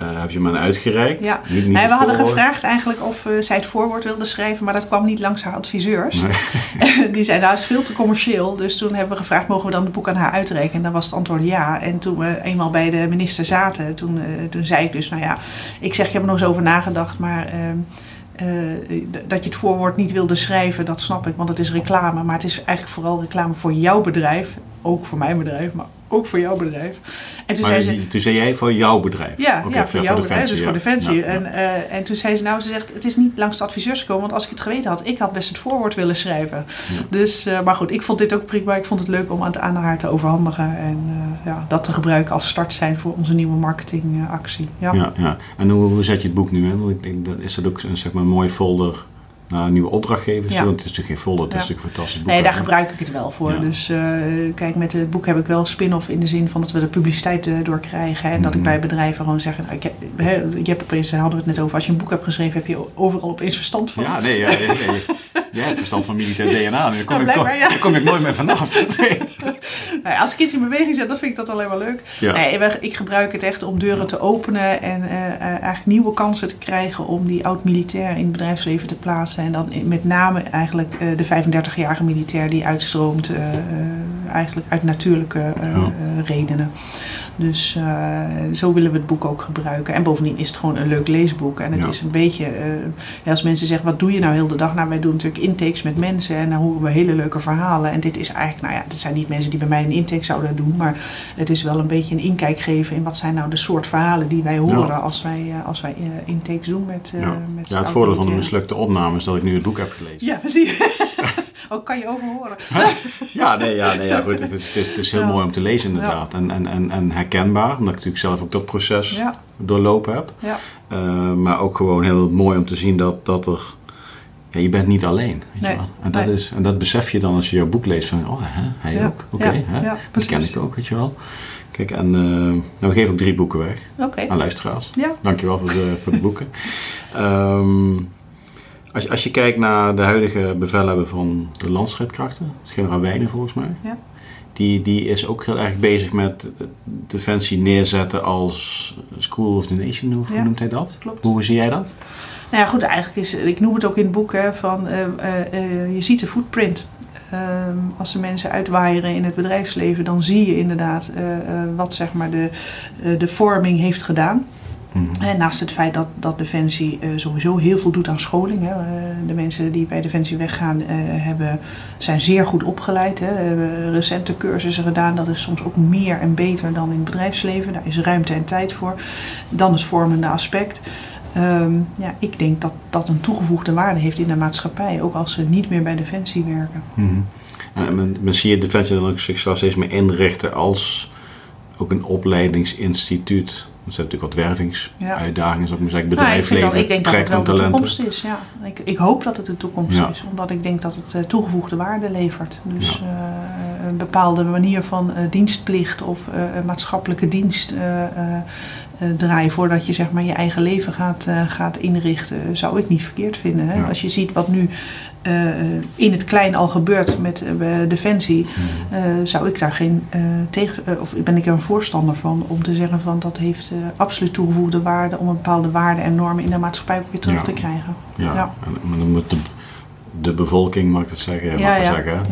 uh, heb je me uitgereikt. Ja. Niet, niet nee, we hadden gevraagd eigenlijk of uh, zij het voorwoord wilde schrijven, maar dat kwam niet langs haar adviseurs. Nee. die zei, nou, het is veel te commercieel. Dus toen hebben we gevraagd, mogen we dan het boek aan haar uitreiken? En dan was het antwoord ja. En toen we eenmaal bij de minister zaten, toen, uh, toen zei ik dus, nou ja, ik zeg, ik heb er nog eens over nagedacht, maar... Ehm, dat je het voorwoord niet wilde schrijven, dat snap ik, want het is reclame. Maar het is eigenlijk vooral reclame voor jouw bedrijf. Ook voor mijn bedrijf, maar ook voor jouw bedrijf. En toen, zei ze, toen zei jij voor jouw bedrijf? Ja, ja voor jouw bedrijf, dus voor Defensie. En, uh, en toen zei ze, nou, ze zegt, het is niet langs de adviseurs gekomen, want als ik het geweten had, ik had best het voorwoord willen schrijven. Dus, uh, maar goed, ik vond dit ook prima. Ik vond het leuk om het aan haar te overhandigen en uh, ja, dat te gebruiken als start zijn voor onze nieuwe marketingactie. Ja. Ja, ja. En hoe, hoe zet je het boek nu in? Want ik denk, dat, is dat ook een, zeg maar, een mooie folder naar nieuwe opdrachtgevers ja. Het is natuurlijk geen folder, het is natuurlijk fantastisch boek. Nee, daar gebruik ik het wel voor. Dus uh, kijk, met het boek heb ik wel spin-off in de zin van dat we de publiciteit uh, door krijgen. En dat ik mhm. bij bedrijven gewoon zeg, nou, ik heb, he, je hebt opeens, hadden we het net over, als je een boek hebt geschreven heb je overal opeens verstand van. Ja, nee, ja, nee, nee. Jij hebt verstand van militair DNA, daar kom, ik, daar kom ik nooit meer vanaf. Nee. nou, als ik iets in beweging zet, dan vind ik dat alleen maar leuk. Nee, ik gebruik het echt om deuren te openen en uh, eigenlijk nieuwe kansen te krijgen om die oud-militair in het bedrijfsleven te plaatsen. En dan met name eigenlijk uh, de 35-jarige militair die uitstroomt, uh, eigenlijk uit natuurlijke redenen. Dus uh, zo willen we het boek ook gebruiken. En bovendien is het gewoon een leuk leesboek. En het is een beetje, uh, als mensen zeggen, wat doe je nou heel de dag? Nou, wij doen natuurlijk intakes met mensen en dan horen we hele leuke verhalen. En dit is eigenlijk, nou ja, dit zijn niet mensen die bij mij een intake zouden doen. Maar het is wel een beetje een inkijk geven in wat zijn nou de soort verhalen die wij horen ja. als wij, uh, als wij intakes doen met Ja, met ja het voordeel van de mislukte opname is dat ik nu het boek heb gelezen. Ja, precies. Ook kan je overhoren. ja, nee, ja, nee, ja, goed. Het is, het is, het is heel mooi om te lezen inderdaad. En, en, en, en herkenbaar, omdat ik natuurlijk zelf ook dat proces ja. doorlopen heb. Ja. Uh, maar ook gewoon heel mooi om te zien dat, dat er... Ja, je bent niet alleen. Weet nee, je wel. En, dat is, en dat besef je dan als je jouw boek leest van, oh, hè, hij ja. ook. Oké, okay, dat ken ik ook, weet je wel. Kijk, en uh, nou, we geven ook drie boeken weg okay. aan luisteraars. Ja. Dankjewel voor de, voor de boeken. um, als, als je kijkt naar de huidige bevelhebber van de landstrijdkrachten, generaal Wijnen volgens mij. Ja. Die, die is ook heel erg bezig met defensie neerzetten als School of the Nation. Hoe ja, noemt hij dat? Klopt. Hoe zie jij dat? Nou ja, goed, eigenlijk is, ik noem het ook in het boek, hè, van uh, uh, je ziet de footprint. Ehm, als de mensen uitwaaieren in het bedrijfsleven, dan zie je inderdaad uh, wat zeg maar de, de vorming heeft gedaan. Mhm. En naast het feit dat, dat Defensie uh, sowieso heel veel doet aan scholing. Hè. Uh, de mensen die bij Defensie weggaan uh, hebben, zijn zeer goed opgeleid. Hè. Hebben recente cursussen gedaan. Dat is soms ook meer en beter dan in het bedrijfsleven. Daar is ruimte en tijd voor. Dan het vormende aspect. Um, ja, ik denk dat dat een toegevoegde waarde heeft in de maatschappij. Ook als ze niet meer bij Defensie werken. Mm -hmm. En men, zie je Defensie dan ook zichzelf steeds meer inrichten als ook een opleidingsinstituut er zijn natuurlijk wat wervingsuitdagingen, ik maar zeggen. Bedrijfsleven, nou, ik, ik denk dat het wel de toekomst is. Ja. Ik, ik hoop dat het de toekomst is, omdat ik denk dat het uh, toegevoegde waarde levert. Dus uh, een bepaalde manier van uh, dienstplicht of maatschappelijke dienst draaien voordat je zeg maar, je eigen leven gaat, gaat inrichten, zou ik niet verkeerd vinden. Hè? Als je ziet wat nu uh, in het klein al gebeurt met uh, Defensie, uh, zou ik daar geen tegen, of ben ik er een voorstander van om te zeggen van dat heeft absoluut toegevoegde waarde om een bepaalde waarden en normen in de maatschappij ook weer terug ja. te krijgen. Ja, ja. maar dan moet de, de bevolking, mag ik het zeggen, ja, mag zeggen.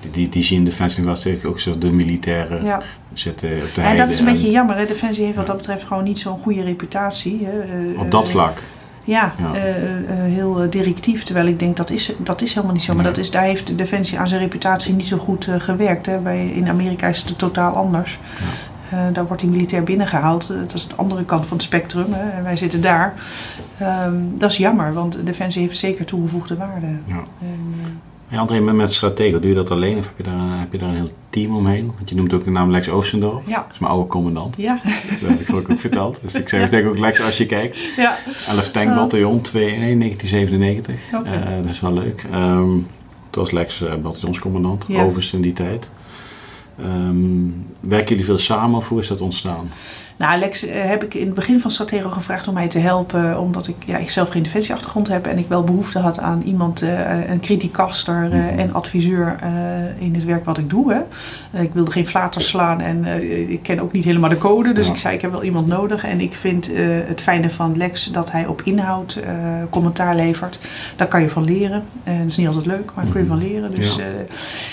Die, die, die zien Defensie wel steeds ook zo de militairen zitten op de Ja, dat is een beetje jammer. Hè? Defensie heeft wat dat betreft gewoon niet zo'n goede reputatie. Hè? op dat vlak. Ja, uh, uh, heel directief. Terwijl ik denk dat is, dat is helemaal niet zo. Maar dat is, daar heeft de Defensie aan zijn reputatie niet zo goed uh, gewerkt. Hè. Bij, in Amerika is het totaal anders. Ja. daar wordt hij militair binnengehaald. dat is de andere kant van het spectrum. Hè. En wij zitten daar. Um, dat is jammer, want Defensie heeft zeker toegevoegde waarde. Ja. En, André, met, met strategen, doe je dat alleen of heb je, daar, heb je daar een heel team omheen? Want je noemt ook de naam Lex Oostendorf. Ja. Dat is mijn oude commandant. Ja. Dat heb ik ook, ook verteld. Dus ik zeg ja. tegen ook Lex als je kijkt. Ja. 11 Tank Bataljon 2 nee, 1997. Okay. Uh, dat is wel leuk. Um, toen was Lex uh, bataljonscommandant, ja. in die tijd. Um, werken jullie veel samen of hoe is dat ontstaan? Nou, Lex heb ik in het begin van Stratego gevraagd om mij te helpen. Omdat ik, ja, ik zelf geen defensieachtergrond heb. En ik wel behoefte had aan iemand, een criticaster mhm. en adviseur in het werk wat ik doe. Hè. ik wilde geen flaters slaan en ik ken ook niet helemaal de code. Dus ik zei, ik heb wel iemand nodig. En ik vind het fijne van Lex dat hij op inhoud commentaar levert. Daar kan je van leren. En dat is niet altijd leuk, maar daar kun je van leren. Dus, ja.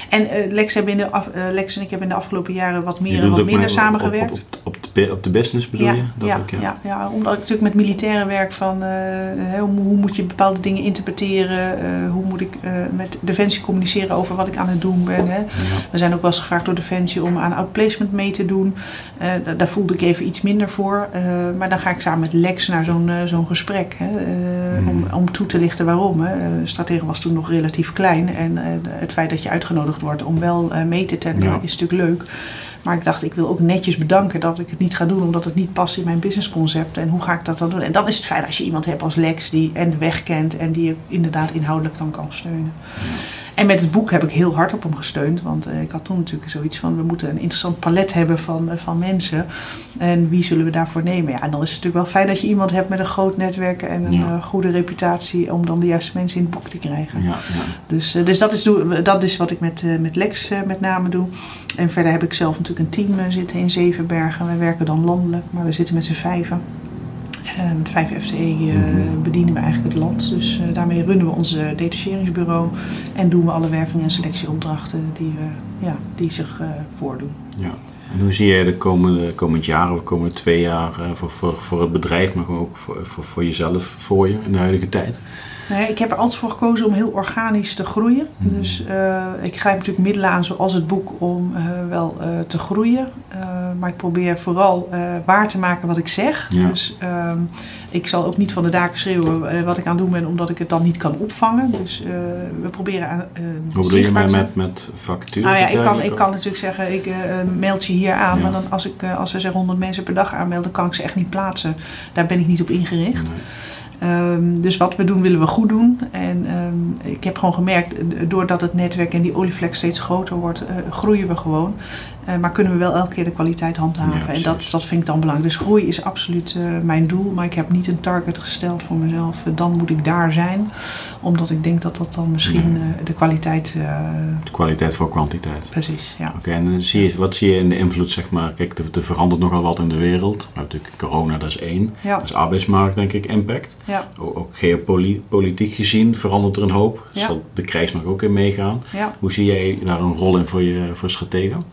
en Lex, hebben in de Lex en ik hebben in de afgelopen jaren wat meer en wat minder samengewerkt. Op, op, op, de, op de business bedoel je? Dat ja, ook, ja. Ja, ja, omdat ik natuurlijk met militairen werk van uh, hoe, hoe, moet je bepaalde dingen interpreteren, uh, hoe moet ik uh, met Defensie communiceren over wat ik aan het doen ben. Hè. We zijn ook wel eens gevraagd door Defensie om aan outplacement mee te doen. Daar, daar, voelde ik even iets minder voor. maar dan ga ik samen met Lex naar zo'n zo'n gesprek hè, hmm. om, om toe te lichten waarom. Hè. Stratege was toen nog relatief klein en het feit dat je uitgenodigd wordt om wel mee te tenderen is natuurlijk leuk. Maar ik dacht, ik wil ook netjes bedanken dat ik het niet ga doen, omdat het niet past in mijn businessconcept. En hoe ga ik dat dan doen? En dan is het fijn als je iemand hebt als Lex die en de weg kent en die je inderdaad inhoudelijk dan kan steunen. En met het boek heb ik heel hard op hem gesteund. Want uh, ik had toen natuurlijk zoiets van: we moeten een interessant palet hebben van, uh, van mensen. En wie zullen we daarvoor nemen? Ja, en dan is het natuurlijk wel fijn dat je iemand hebt met een groot netwerk en een uh, goede reputatie. om dan de juiste mensen in het boek te krijgen. Ja, ja. Dus, dus dat, is, dat is wat ik met, met Lex met name doe. En verder heb ik zelf natuurlijk een team zitten in Zevenbergen. We werken dan landelijk, maar we zitten met z'n vijven. Met vijf FTE bedienen we eigenlijk het land. Dus uh, daarmee runnen we ons detacheringsbureau en doen we alle werving- en selectieopdrachten die, we, ja, die zich voordoen. Ja. En hoe zie jij de komende komend jaar of de komende twee jaar voor, voor, voor het bedrijf, maar ook voor, voor, voor jezelf voor je in de huidige tijd? Nee, ik heb er altijd voor gekozen om heel organisch te groeien. Mhm. Dus uh, ik grijp natuurlijk middelen aan zoals het boek om uh, wel uh, te groeien. maar ik probeer vooral waar te maken wat ik zeg. Ja. Dus ehm, ik zal ook niet van de daken schreeuwen wat ik aan het doen ben, omdat ik het dan niet kan opvangen. Dus we proberen aan. Hoe bedoel je met, met, met factuur? Nou ja, ik kan, ik kan natuurlijk zeggen, ik mailtje hier aan. Ja. Maar dan als, ik, als er 100 mensen per dag aanmelden, kan ik ze echt niet plaatsen. Daar ben ik niet op ingericht. Nee. Um, dus wat we doen, willen we goed doen. En um, ik heb gewoon gemerkt, doordat het netwerk en die olieflex steeds groter wordt, uh, groeien we gewoon. Uh, maar kunnen we wel elke keer de kwaliteit handhaven. en dat, dat vind ik dan belangrijk. Dus groei is absoluut uh, mijn doel. Maar ik heb niet een target gesteld voor mezelf. dan moet ik daar zijn. Omdat ik denk dat dat dan misschien de kwaliteit... de kwaliteit voor kwantiteit. Precies, ja. Oké, en zie je, wat zie je in de invloed, zeg maar... Kijk, er, er verandert nogal wat in de wereld. Maar natuurlijk corona, dat is één. Ja. Dat is arbeidsmarkt, denk ik, impact. Ja. Ook, ook geopolitiek gezien verandert er een hoop. Ja. Zal de krijgsmacht ook in meegaan. Ja. Hoe zie jij daar een rol in voor je voor strategen?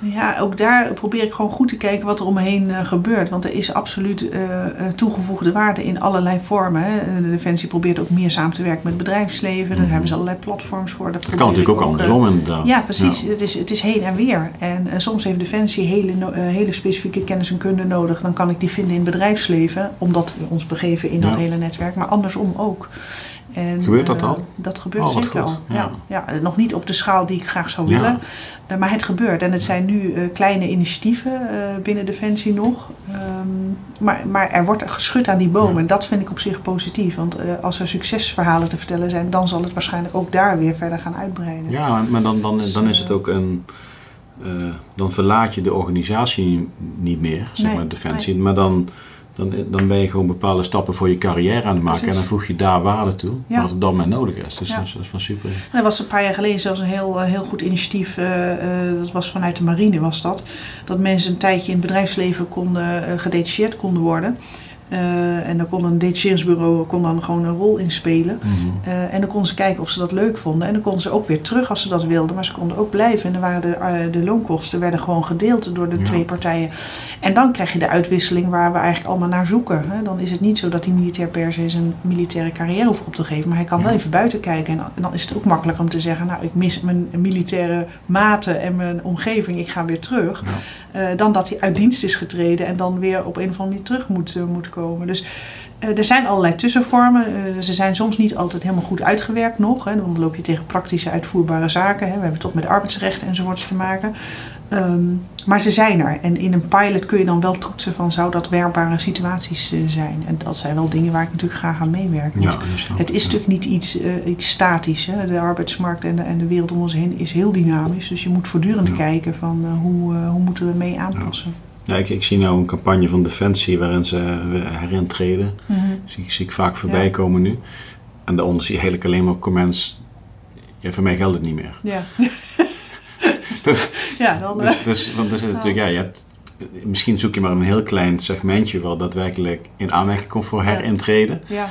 Ja, ook daar probeer ik gewoon goed te kijken wat er om me heen uh, gebeurt. Want er is absoluut uh, toegevoegde waarde in allerlei vormen. Hè. De Defensie probeert ook meer samen te werken met het bedrijfsleven. Daar mhm. hebben ze allerlei platforms voor. Dat kan natuurlijk ook, ook andersom inderdaad. Ja, precies. Het, is, het is heen en weer. En soms heeft Defensie hele, hele specifieke kennis en kunde nodig. Dan kan ik die vinden in het bedrijfsleven. Omdat we ons begeven in dat hele netwerk. Maar andersom ook. En, gebeurt dat al? dat gebeurt oh, zeker al. Ja. Ja. nog niet op de schaal die ik graag zou willen. Uh, maar het gebeurt. En het zijn nu uh, kleine initiatieven binnen Defensie nog. Um, maar, maar er wordt geschud aan die bomen. En dat vind ik op zich positief. Want als er succesverhalen te vertellen zijn, dan zal het waarschijnlijk ook daar weer verder gaan uitbreiden. Ja, maar dan, dan, dan is het ook een. dan verlaat je de organisatie niet meer, zeg nee, maar Defensie. Nee. Maar dan dan, dan ben je gewoon bepaalde stappen voor je carrière aan het maken. En dan voeg je daar waarde toe, ja. wat er dan maar nodig is. Dus dat, is, van super. er was een paar jaar geleden zelfs een heel, heel goed initiatief. Uh, uh, dat was vanuit de marine was dat. Dat mensen een tijdje in het bedrijfsleven konden, gedetacheerd konden worden. Uh, en dan kon een detacheringsbureau kon dan gewoon een rol inspelen. Mm -hmm. uh, en dan konden ze kijken of ze dat leuk vonden. En dan konden ze ook weer terug als ze dat wilden. Maar ze konden ook blijven. En dan waren de, uh, de loonkosten werden gewoon gedeeld door de ja. twee partijen. En dan krijg je de uitwisseling waar we eigenlijk allemaal naar zoeken. Hè. Dan is het niet zo dat die militair per se zijn militaire carrière hoeft op te geven. Maar hij kan ja. wel even buiten kijken. En, en, dan is het ook makkelijker om te zeggen... nou, ik mis mijn militaire maten en mijn omgeving. Ik ga weer terug. Ja. Dan dat hij uit dienst is getreden en dan weer op een of andere manier terug moet, moet komen. Dus uh, er zijn allerlei tussenvormen. Uh, ze zijn soms niet altijd helemaal goed uitgewerkt nog. Hè. Dan loop je tegen praktische uitvoerbare zaken. Hè. We hebben toch met arbeidsrecht enzovoorts te maken. Um, maar ze zijn er. En in een pilot kun je dan wel toetsen van zou dat werkbare situaties uh, zijn. En dat zijn wel dingen waar ik natuurlijk graag aan meewerk. Ja, het is ja. natuurlijk niet iets, iets statisch. Hè. De arbeidsmarkt en de, en de wereld om ons heen is heel dynamisch. Dus je moet voortdurend ja. kijken van hoe, hoe moeten we mee aanpassen. Ja, ik, ik zie nou een campagne van Defensie waarin ze eh, herintreden. Mhm. Zie, zie ik vaak voorbij komen nu. En daaronder zie je eigenlijk alleen maar comments. Ja, voor mij geldt het niet meer. Ja. Dus, ja, dan... eh, dus, dus- want er zit natuurlijk, ja, je hebt, misschien zoek je maar een heel klein segmentje wat daadwerkelijk in aanmerking komt voor herintreden. ja.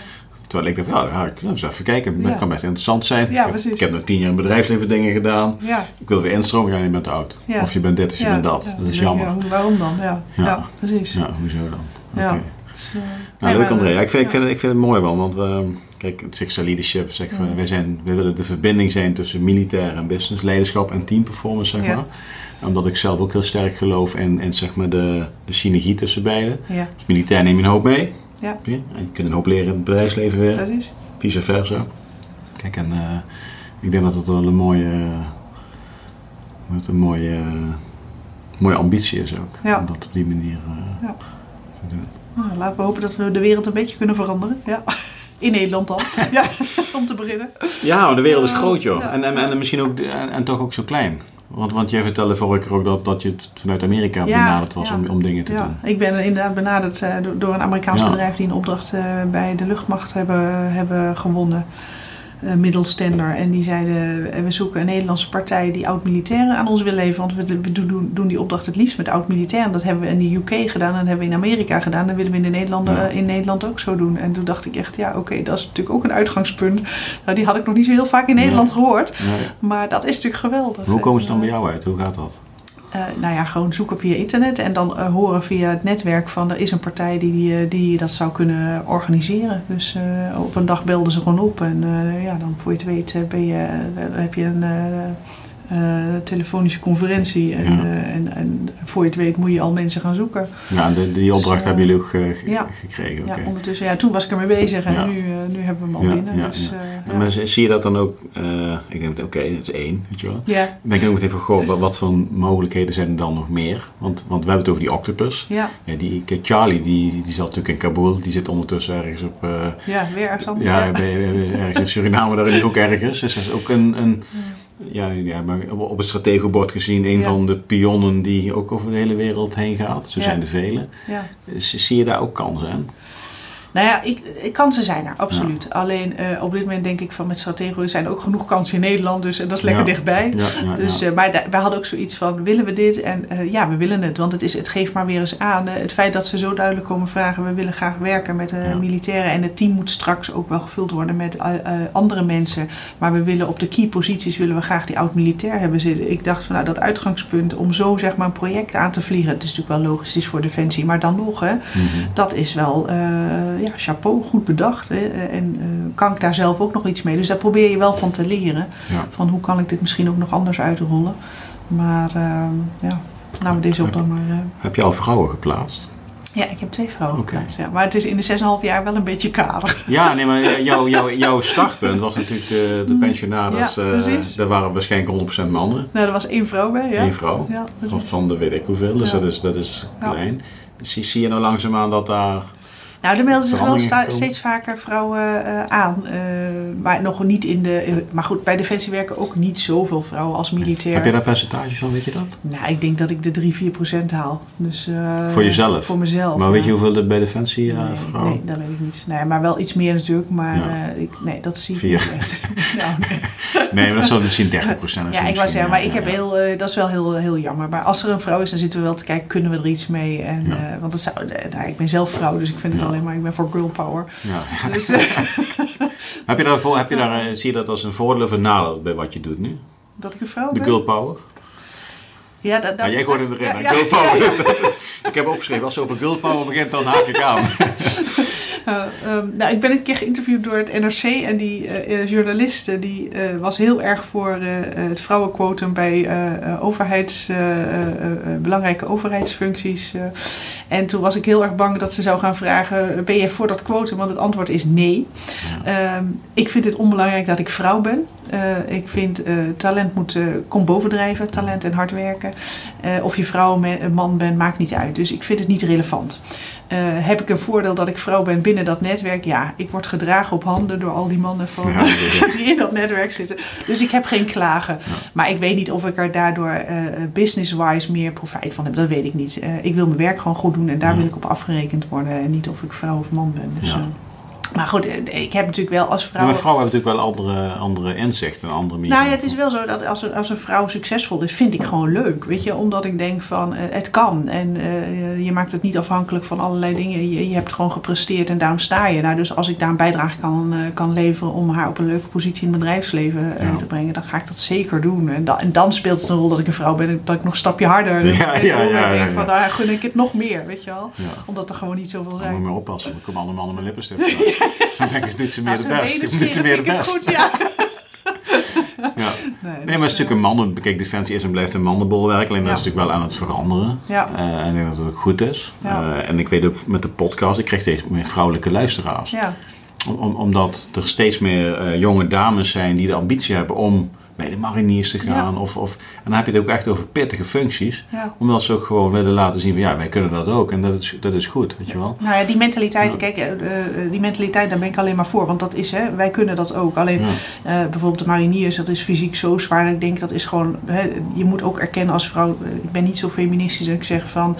Terwijl ik dacht, ja, ja, ik wil eens even kijken. Dat Ja. kan best interessant zijn. Ja, ik, heb, precies. ik heb nog tien jaar in bedrijfsleven dingen gedaan. Ja. Ik wil weer instromen. Ja, je bent oud. Of je bent dit of je bent dat. Dat is Ja, jammer. waarom dan? Ja, precies. Ja, hoezo dan? Oké. Dus, eh, Nou, leuk André. Ja, ik, vind, ik, vind, het- ik vind het mooi wel, want we, kijk, het Leadership we, Ja. wij, zijn, wij willen de verbinding zijn tussen militair en business, leiderschap en teamperformance, zeg Ja. maar. Omdat ik zelf ook heel sterk geloof in, in zeg maar de, de synergie tussen beiden. Ja, Als militair neem je een hoop mee. Ja. En je kunt een hoop leren in het bedrijfsleven weer, precies. vice versa. Kijk, en eh, ik denk dat het wel een mooie, wat een mooie, mooie ambitie is ook. Ja. Om dat op die manier Ja. te doen. Nou, laten we hopen dat we de wereld een beetje kunnen veranderen. Ja. In Nederland dan. ja, om te beginnen. Ja, maar de wereld is Ja, groot, joh. ja. En, en, en misschien ook, en, en toch ook zo klein. Want, want jij vertelde vorige keer ook dat, dat je het vanuit Amerika Ja, benaderd was ja. om, om dingen te Ja, doen. ik ben inderdaad benaderd eh, door, door een Amerikaans bedrijf die een opdracht eh, bij de luchtmacht hebben, hebben gewonnen. Eh middelstender. En die zeiden, eh, we zoeken een Nederlandse partij die oud-militairen aan ons wil leveren. Want we, doen, die opdracht het liefst met oud-militairen. Dat hebben we in de UK gedaan en dat hebben we in Amerika gedaan. Dat willen we in, de Nederlanden, Ja. eh, in Nederland ook zo doen. En toen dacht ik echt, ja oké, dat is natuurlijk ook een uitgangspunt. Nou, die had ik nog niet zo heel vaak in Nederland gehoord. Nee. Maar dat is natuurlijk geweldig. Hoe komen ze dan bij jou uit? Hoe gaat dat? Eh, nou ja, gewoon zoeken via internet en dan eh, horen via het netwerk van er is een partij die, eh, die dat zou kunnen organiseren. Dus eh, op een dag belden ze gewoon op en eh, ja, dan voor je het weet eh, ben je, eh, heb je een eh, telefonische conferentie en, Ja. eh, en, en voor je het weet moet je al mensen gaan zoeken. Ja, de, die opdracht Dus, eh, hebben jullie ook ge- ge- ja. gekregen. Ja, ondertussen, ja, toen was ik ermee bezig en Ja. nu, nu hebben we hem al binnen. ja, dus, ja. En ja. maar zie je dat dan ook? ik denk, oké, dat is één, weet je wel. ja, Ik denk ook meteen van, goh, wat, wat voor mogelijkheden zijn er dan nog meer? Want, want we hebben het over die octopus. ja, die, Charlie, die, die zat natuurlijk in Kabul. Die zit ondertussen ergens op... ja, weer ergens anders. Ja, ergens in Suriname, daar is ook ergens. Dus dat is ook een, een ja, ja, maar op het strategiebord gezien een Ja. van de pionnen die ook over de hele wereld heen gaat. Zo Ja. zijn er vele. ja. Z- Zie je daar ook kansen in? Nou ja, ik, kansen zijn er, absoluut. Alleen eh, op dit moment denk ik van met Stratego zijn er ook genoeg kansen in Nederland. Dus en dat is lekker Ja. dichtbij. Ja, Dus, eh, maar wij hadden ook zoiets van, willen we dit? En eh, ja, we willen het. Want het, is, het geeft maar weer eens aan. het feit dat ze zo duidelijk komen vragen, we willen graag werken met militairen. En het team moet straks ook wel gevuld worden met andere mensen. Maar we willen op de key posities willen we graag die oud-militair hebben zitten. Ik dacht van nou, dat uitgangspunt om zo zeg maar een project aan te vliegen. Het is natuurlijk wel logisch, het is voor Defensie. Maar dan nog, hè, Mhm. dat is wel, ja, chapeau, goed bedacht. Hè? En eh, kan ik daar zelf ook nog iets mee? Dus daar probeer je wel van te leren. Ja. Van hoe kan ik dit misschien ook nog anders uitrollen. Maar eh, ja, laten we deze op dan maar... eh, Heb je al vrouwen geplaatst? ja, ik heb twee vrouwen geplaatst, ja. Maar het is in de 6,5 jaar wel een beetje kader. Ja, nee, maar jouw jouw jouw startpunt was natuurlijk de, de pensionados. Ja, eh, precies. daar waren waarschijnlijk 100% mannen. Nou, er was één vrouw bij, ja. Eén vrouw. Ja, Van, de weet ik hoeveel. Dus Ja. dat is, dat is Ja. klein. Zie, zie je nou langzaamaan dat daar... Nou, er melden zich wel sta- steeds vaker vrouwen eh, aan. eh, maar nog niet in de... eh, maar goed, bij Defensie werken ook niet zoveel vrouwen als militair. Heb je daar percentages van, weet je dat? Nou, ik denk dat ik de 3, 4 procent haal. Dus, eh, Voor jezelf? Voor mezelf, Maar weet je hoeveel er bij Defensie nee, vrouwen? nee, dat weet ik niet. Nee, maar wel iets meer natuurlijk. Maar Ja. eh, ik, nee, dat zie ik Vier. niet echt. nou, nee. Nee, maar dat zou misschien 30 procent Ja, ik wou zeggen, maar ik heb heel, eh, dat is wel heel, heel jammer. Maar als er een vrouw is, dan zitten we wel te kijken, kunnen we er iets mee? En, Ja. eh, want het zou, eh, nou, ik ben zelf vrouw, dus ik vind het. Alleen maar, ik ben voor girl power. Ja. Dus, eh, heb je daar, voor- heb je daar, eh, zie je dat als een voordeel of een nadeel bij wat je doet nu? dat ik een vrouw De ben? girl power? Ja, dat, dat, Ja, jij erin. Ja, hè? ja. Girl power. Dus dat ik heb opgeschreven, als het over girl power begint, dan haak ik aan. Uh, um, nou, ik ben een keer geïnterviewd door het NRC en die uh, journaliste die uh, was heel erg voor het vrouwenquotum bij overheids, belangrijke overheidsfuncties. en toen was ik heel erg bang dat ze zou gaan vragen: ben je voor dat quotum? Want het antwoord is nee. Ja. ik vind het onbelangrijk dat ik vrouw ben. Ik vind talent moet kom bovendrijven, talent en hard werken. of je vrouw of man bent, maakt niet uit. Dus ik vind het niet relevant. Eh, heb ik een voordeel dat ik vrouw ben binnen dat netwerk? Ja, ik word gedragen op handen door al die mannen van, Ja, die in dat netwerk zitten. Dus ik heb geen klagen. Maar ik weet niet of ik er daardoor eh, business-wise meer profijt van heb. Dat weet ik niet. Eh, ik wil mijn werk gewoon goed doen en daar Ja. wil ik op afgerekend worden. En niet of ik vrouw of man ben. Dus, maar goed, eh, ik heb natuurlijk wel als vrouw... Maar vrouwen hebben natuurlijk wel andere, andere inzichten, andere manieren. Nou ja, het is wel zo dat als een, als een vrouw succesvol is, vind ik gewoon leuk. Weet je, omdat ik denk van eh, het kan. En eh, je maakt het niet afhankelijk van allerlei dingen. Je, je hebt gewoon gepresteerd en daarom sta je. Nou, dus als ik daar een bijdrage kan, kan leveren om haar op een leuke positie in het bedrijfsleven Ja. te brengen, dan ga ik dat zeker doen. En, da- en dan speelt het een rol dat ik een vrouw ben en dat ik nog een stapje harder Ja, ja, En ja, denk ja, van, ja. nou gun ik het nog meer, weet je wel. Ja. Omdat er gewoon niet zoveel zijn. moet je maar oppassen, er komen allemaal mannen met lippenstift. Dan denk ik, is dit ze meer de ze best. Dit ze meer het best. goed, ja. Ja. Nee, Nee, maar het is natuurlijk eh, een mannen... Kijk, Defensie is en blijft een mannenbolwerk. Alleen Ja. dat is natuurlijk wel aan het veranderen. Ja. Eh, en ik denk dat het ook goed is. Ja. Eh, en ik weet ook met de podcast, ik krijg steeds meer vrouwelijke luisteraars. Ja, Om, om- omdat er steeds meer jonge dames zijn die de ambitie hebben om bij de mariniers te gaan. Of, of, en dan heb je het ook echt over pittige functies. ja. Omdat ze ook gewoon willen laten zien van ja, wij kunnen dat ook. En dat is, dat is goed, weet je wel. Nou ja, die mentaliteit, kijk, eh, eh, die mentaliteit, daar ben ik alleen maar voor. Want dat is, hè, wij kunnen dat ook. Alleen eh, bijvoorbeeld de mariniers, dat is fysiek zo zwaar. Ik denk dat is gewoon, hè, je moet ook erkennen als vrouw. ik ben niet zo feministisch dat ik zeg van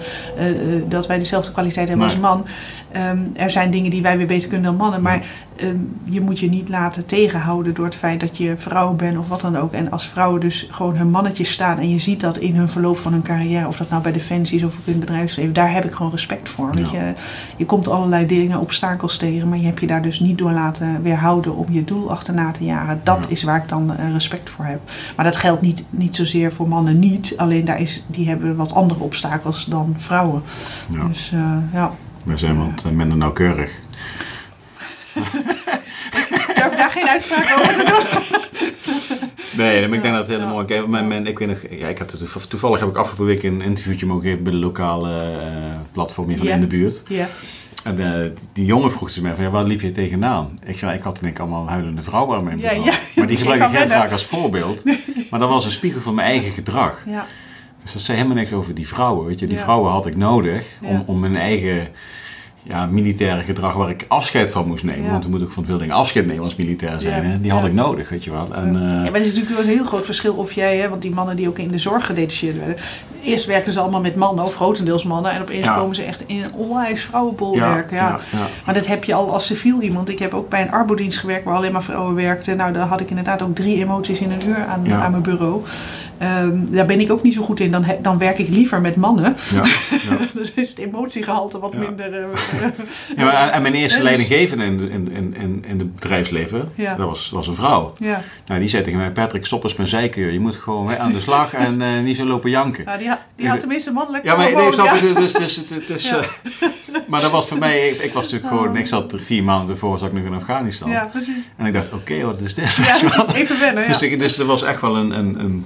dat wij dezelfde kwaliteit hebben Nee. als man. Ehm, er zijn dingen die wij weer beter kunnen dan mannen. Maar je moet je niet laten tegenhouden door het feit dat je vrouw bent of wat dan ook. En als vrouwen dus gewoon hun mannetjes staan en je ziet dat in hun verloop van hun carrière, of dat nou bij Defensie is of ook in het bedrijfsleven, daar heb ik gewoon respect voor. Ja. je, je komt allerlei dingen, obstakels tegen, maar je hebt je daar dus niet door laten weerhouden om je doel achterna te jagen. Dat Ja. is waar ik dan eh, respect voor heb. Maar dat geldt niet, niet zozeer voor mannen niet, alleen daar is, die hebben wat andere obstakels dan vrouwen. Ja. Dus eh, ja. We zijn wat eh, minder nauwkeurig. Ik durf daar geen uitspraak over te doen. Nee, maar ik denk dat het heel mooi is. Ik weet nog, ja, ik had het, toevallig heb ik afgelopen week een interviewtje mogen geven bij de lokale eh, platform hier van in de buurt. Ja. En eh, die, jongen vroeg ze mij van, ja, waar liep je tegenaan? Ik zei, ik had denk ik allemaal huilende vrouwen aan mijn Ja, ja. Maar die gebruik ik heel vaak als voorbeeld. Maar dat was een spiegel van mijn eigen gedrag. Ja. Dus dat zei helemaal niks over die vrouwen. Weet je, die vrouwen had ik nodig om, om mijn eigen ja, militaire gedrag waar ik afscheid van moest nemen. Ja. Want we moeten ook van veel dingen afscheid nemen als militair zijn. Ja. Hè? Die had ik nodig, weet je wel. En, Ja, eh, maar het is natuurlijk een heel groot verschil of jij, hè, want die mannen die ook in de zorg gedetacheerd werden. Eerst werkten ze allemaal met mannen, of grotendeels mannen, en opeens komen ze echt in een onwijs vrouwenbolwerk. Ja, ja, ja. Maar dat heb je al als civiel iemand. Ik heb ook bij een arbodienst gewerkt waar alleen maar vrouwen werkten. Nou, daar had ik inderdaad ook drie emoties in een uur aan, aan mijn bureau. Ehm, daar ben ik ook niet zo goed in. Dan, dan werk ik liever met mannen. Ja, ja. dus is het emotiegehalte wat Ja. minder. eh, Ja, maar, en mijn eerste Ja, dus- leidinggevende in, in, in, in, in het bedrijfsleven, Ja. dat was, was een vrouw. ja. Nou, die zei tegen mij, Patrick, stop eens met zeiken. Je moet gewoon aan de slag en eh, niet zo lopen janken. Nou, die, ha- die had tenminste mannelijk Ja, maar nee, hormoon, snap ja. je? Dus, dus, dus, dus, Ja. eh, maar dat was voor mij, ik, ik was natuurlijk gewoon, Oh. ik zat er vier maanden ervoor, zat ik nog in Afghanistan. Ja, precies. En ik dacht, oké, wat is dit? Ja, even wennen. Ja. Dus, ik, dus er was echt wel een, een, een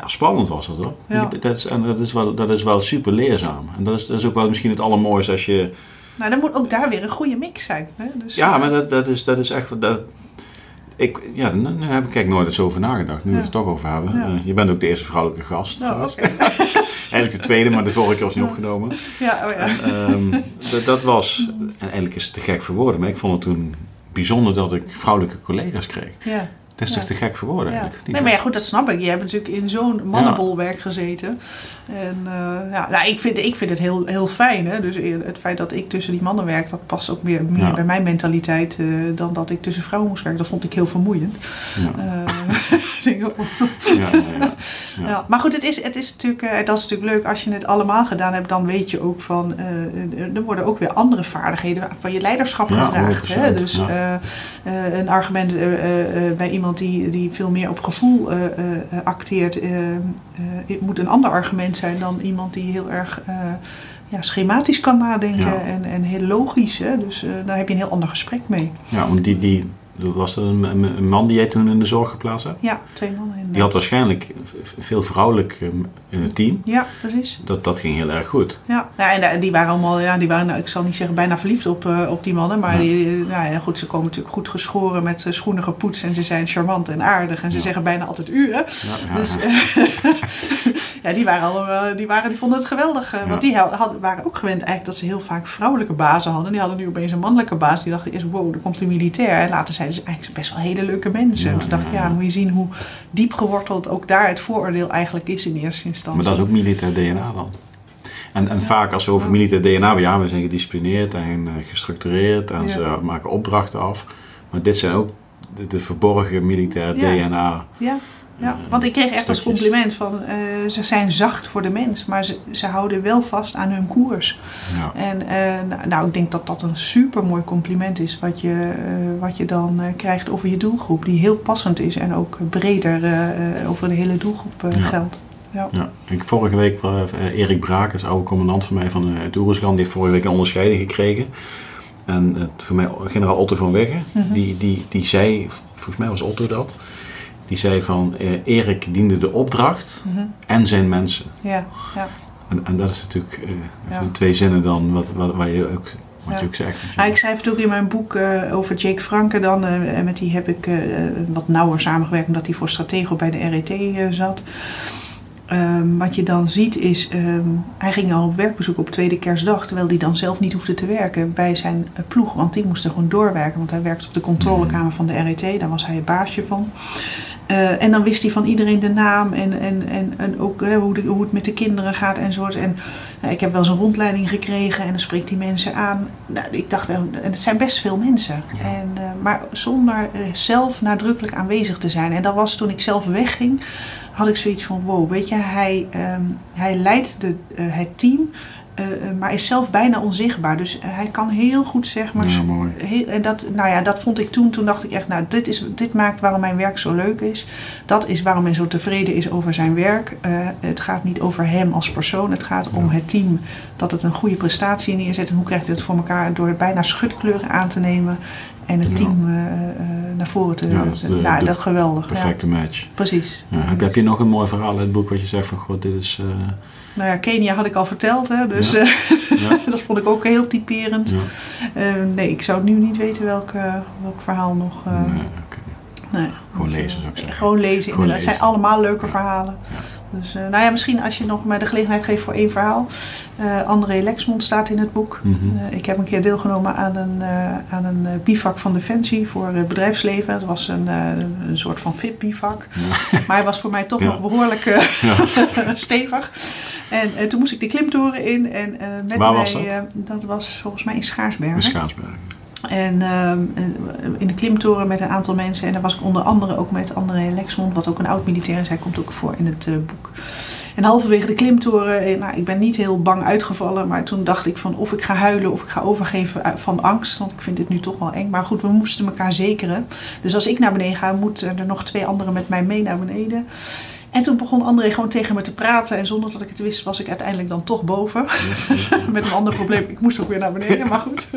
ja, spannend was dat hoor. Ja. Dat, is, en dat is wel, dat is wel super leerzaam. En dat is, dat is ook wel misschien het allermooiste als je, Nou, dan moet ook daar weer een goede mix zijn. Hè? Dus, ja, eh, maar dat, dat, is, dat is echt, dat, ik, ja, nu heb ik kijk nooit eens over nagedacht, nu we het er toch over hebben. Ja. Eh, je bent ook de eerste vrouwelijke gast Oh, trouwens. oké. Eigenlijk de tweede, maar de vorige keer was niet opgenomen. Ja, oh ja. En, ehm, dat, dat was, en eigenlijk is het te gek voor woorden, maar ik vond het toen bijzonder dat ik vrouwelijke collega's kreeg. ja. Het is toch te gek voor woorden eigenlijk? Nee, maar ja, goed, dat snap ik. Je hebt natuurlijk in zo'n mannenbolwerk gezeten. En eh, ja, nou, ik, vind, ik vind het heel, heel fijn. Hè? Dus het feit dat ik tussen die mannen werk, dat past ook meer, meer bij mijn mentaliteit eh, dan dat ik tussen vrouwen moest werken. Dat vond ik heel vermoeiend. Ja, Oh. ja, ja, ja. Maar goed, het is, het is natuurlijk, eh, dat is natuurlijk leuk. Als je het allemaal gedaan hebt, dan weet je ook van... eh, eh, er worden ook weer andere vaardigheden van je leiderschap gevraagd. Hè? 100%, Dus een argument bij iemand die, die veel meer op gevoel acteert... het moet een ander argument zijn dan iemand die heel erg... ja, schematisch kan nadenken Ja. en, en heel logisch. Hè? Dus daar heb je een heel ander gesprek mee. Ja, want die, die, was dat een, man die jij toen in de zorg geplaatst hebt? Ja, twee mannen inderdaad. Die had waarschijnlijk veel vrouwelijk eh, in het team. Ja, precies. Dat, dat ging heel erg goed. Ja, ja en eh, die waren allemaal, ja, die waren, nou, ik zal niet zeggen bijna verliefd op, eh, op die mannen. Maar Ja. die, nou ja, goed, ze komen natuurlijk goed geschoren met eh, schoenen gepoetst. En ze zijn charmant en aardig. En ze Ja. zeggen bijna altijd u, hè. Ja, Dus ja. ja, die waren allemaal, die, waren, die vonden het geweldig. Want die hadden, waren ook gewend eigenlijk dat ze heel vaak vrouwelijke bazen hadden. Die hadden nu opeens een mannelijke baas. Die dachten eerst, wow, er komt een militair. En later ze eigenlijk best wel hele leuke mensen. En toen dacht ik, ja, moet je zien hoe diep geworteld ook daar het vooroordeel eigenlijk is in eerste instantie. Maar dat is ook militair DNA dan. En, en vaak als we over militair DNA hebben, ja, we zijn gedisciplineerd en eh, gestructureerd en Ja. ze maken opdrachten af. Maar dit zijn ook de, de verborgen militair Ja. DNA. Ja, ja. want ik kreeg echt als compliment van eh, ze zijn zacht voor de mens, maar ze, ze houden wel vast aan hun koers. Ja. En eh, nou, nou, ik denk dat dat een super mooi compliment is wat je, eh, wat je dan krijgt over je doelgroep, die heel passend is en ook breder over de hele doelgroep Ja. geldt. Ja. Ja. Ik, vorige week, Erik Braak, is oude commandant van mij van de het Oeruzgan, die heeft vorige week een onderscheiding gekregen. En voor mij, generaal Otto van Wegge, Mhm. die, die, die zei, volgens mij was Otto dat, die zei van eh, Erik diende de opdracht Mhm. en zijn mensen. ja, ja. En, en dat is natuurlijk eh, Ja. twee zinnen dan wat, wat, wat je ook, wat Ja. je ook zegt. Nou, ik schrijf het ook in mijn boek eh, over Jake Franke dan. eh, en met die heb ik wat nauwer samengewerkt omdat hij voor Stratego bij de RET zat. Ehm, wat je dan ziet is, ehm, hij ging al op werkbezoek op tweede kerstdag, terwijl hij dan zelf niet hoefde te werken bij zijn ploeg, want die moest er gewoon doorwerken, want hij werkte op de controlekamer van de RET, daar was hij het baasje van. Eh, en dan wist hij van iedereen de naam en, en, en, en ook eh, hoe, de, hoe het met de kinderen gaat enzovoort. En eh, ik heb wel eens een rondleiding gekregen en dan spreekt hij mensen aan. Nou, ik dacht, wel, en het zijn best veel mensen. Ja. En, eh, maar zonder zelf nadrukkelijk aanwezig te zijn. En dat was toen ik zelf wegging, had ik zoiets van, wow, weet je, hij, ehm, hij leidt de, het team, eh, maar is zelf bijna onzichtbaar. Dus eh, hij kan heel goed, zeg maar, Ja, mooi. Heel, en dat, nou ja, dat vond ik toen. Toen dacht ik echt, nou, dit, is, dit maakt waarom mijn werk zo leuk is. Dat is waarom hij zo tevreden is over zijn werk. Het gaat niet over hem als persoon. Het gaat om het team. Dat het een goede prestatie neerzet. En hoe krijgt hij het voor elkaar? Door bijna schutkleuren aan te nemen. En het Ja. team naar voren te... Ja, dat is de- nou, de geweldig. Perfecte match. precies. Ja, heb, je- heb je nog een mooi verhaal in het boek wat je zegt van, god, dit is... Nou ja, Kenia had ik al verteld. Hè, dus Ja. eh, ja, dat vond ik ook heel typerend. Eh, nee, ik zou nu niet weten welk, eh, welk verhaal nog... Nee. Gewoon Dus, lezen, zou ik zeggen. Gewoon lezen, Gewoon inderdaad. Het zijn allemaal leuke verhalen. Dus, nou ja, misschien als je nog maar de gelegenheid geeft voor één verhaal. Eh, André Lexmond staat in het boek. Mhm. Ik heb een keer deelgenomen aan een, aan een bivak van Defensie voor het bedrijfsleven. Het was een, een soort van VIP-bivak. Maar hij was voor mij toch Ja. nog behoorlijk eh, Ja. stevig. En eh, toen moest ik de klimtoren in. En, eh, met Waar mij, was dat? eh, dat was volgens mij in Schaarsbergen. In Schaarsbergen. En ehm, in de klimtoren met een aantal mensen. En daar was ik onder andere ook met André Lexmond, wat ook een oud-militair is. Hij komt ook voor in het boek. En halverwege de klimtoren, nou, ik ben niet heel bang uitgevallen. Maar toen dacht ik van of ik ga huilen of ik ga overgeven van angst. Want ik vind dit nu toch wel eng. Maar goed, we moesten elkaar zekeren. Dus als ik naar beneden ga, moeten er nog twee anderen met mij mee naar beneden. En toen begon André gewoon tegen me te praten. En zonder dat ik het wist, was ik uiteindelijk dan toch boven. Met een ander probleem. Ik moest ook weer naar beneden, maar goed.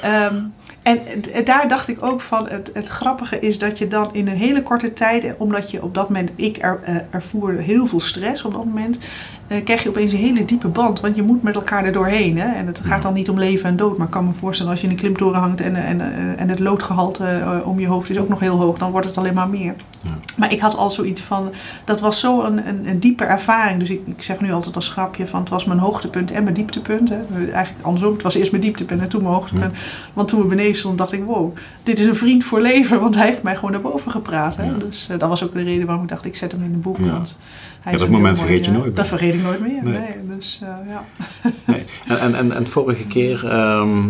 Ehm, en daar dacht ik ook van, het, het grappige is dat je dan in een hele korte tijd, omdat je op dat moment, ik er, eh, ervoer heel veel stress op dat moment, eh, krijg je opeens een hele diepe band. Want je moet met elkaar er doorheen. Hè? En het gaat dan niet om leven en dood, maar ik kan me voorstellen als je in een klimtoren hangt en, en, eh, en het loodgehalte eh, om je hoofd is ook nog heel hoog, dan wordt het alleen maar meer. Ja. Maar ik had al zoiets van, dat was zo een, een, een diepe ervaring. Dus ik, ik zeg nu altijd als grapje van, het was mijn hoogtepunt en mijn dieptepunt. Hè. Eigenlijk andersom, het was eerst mijn dieptepunt en toen mijn hoogtepunt. Want toen we beneden stonden, dacht ik, wow, dit is een vriend voor leven. Want hij heeft mij gewoon naar boven gepraat. Hè. Ja. Dus eh, dat was ook de reden waarom ik dacht, ik zet hem in een boek. Want hij Ja, dat moment vergeet je mooi, nooit eh, meer. Dat vergeet ik nooit meer, Nee. nee. dus eh, ja. Nee. En, en, en, en vorige keer ehm,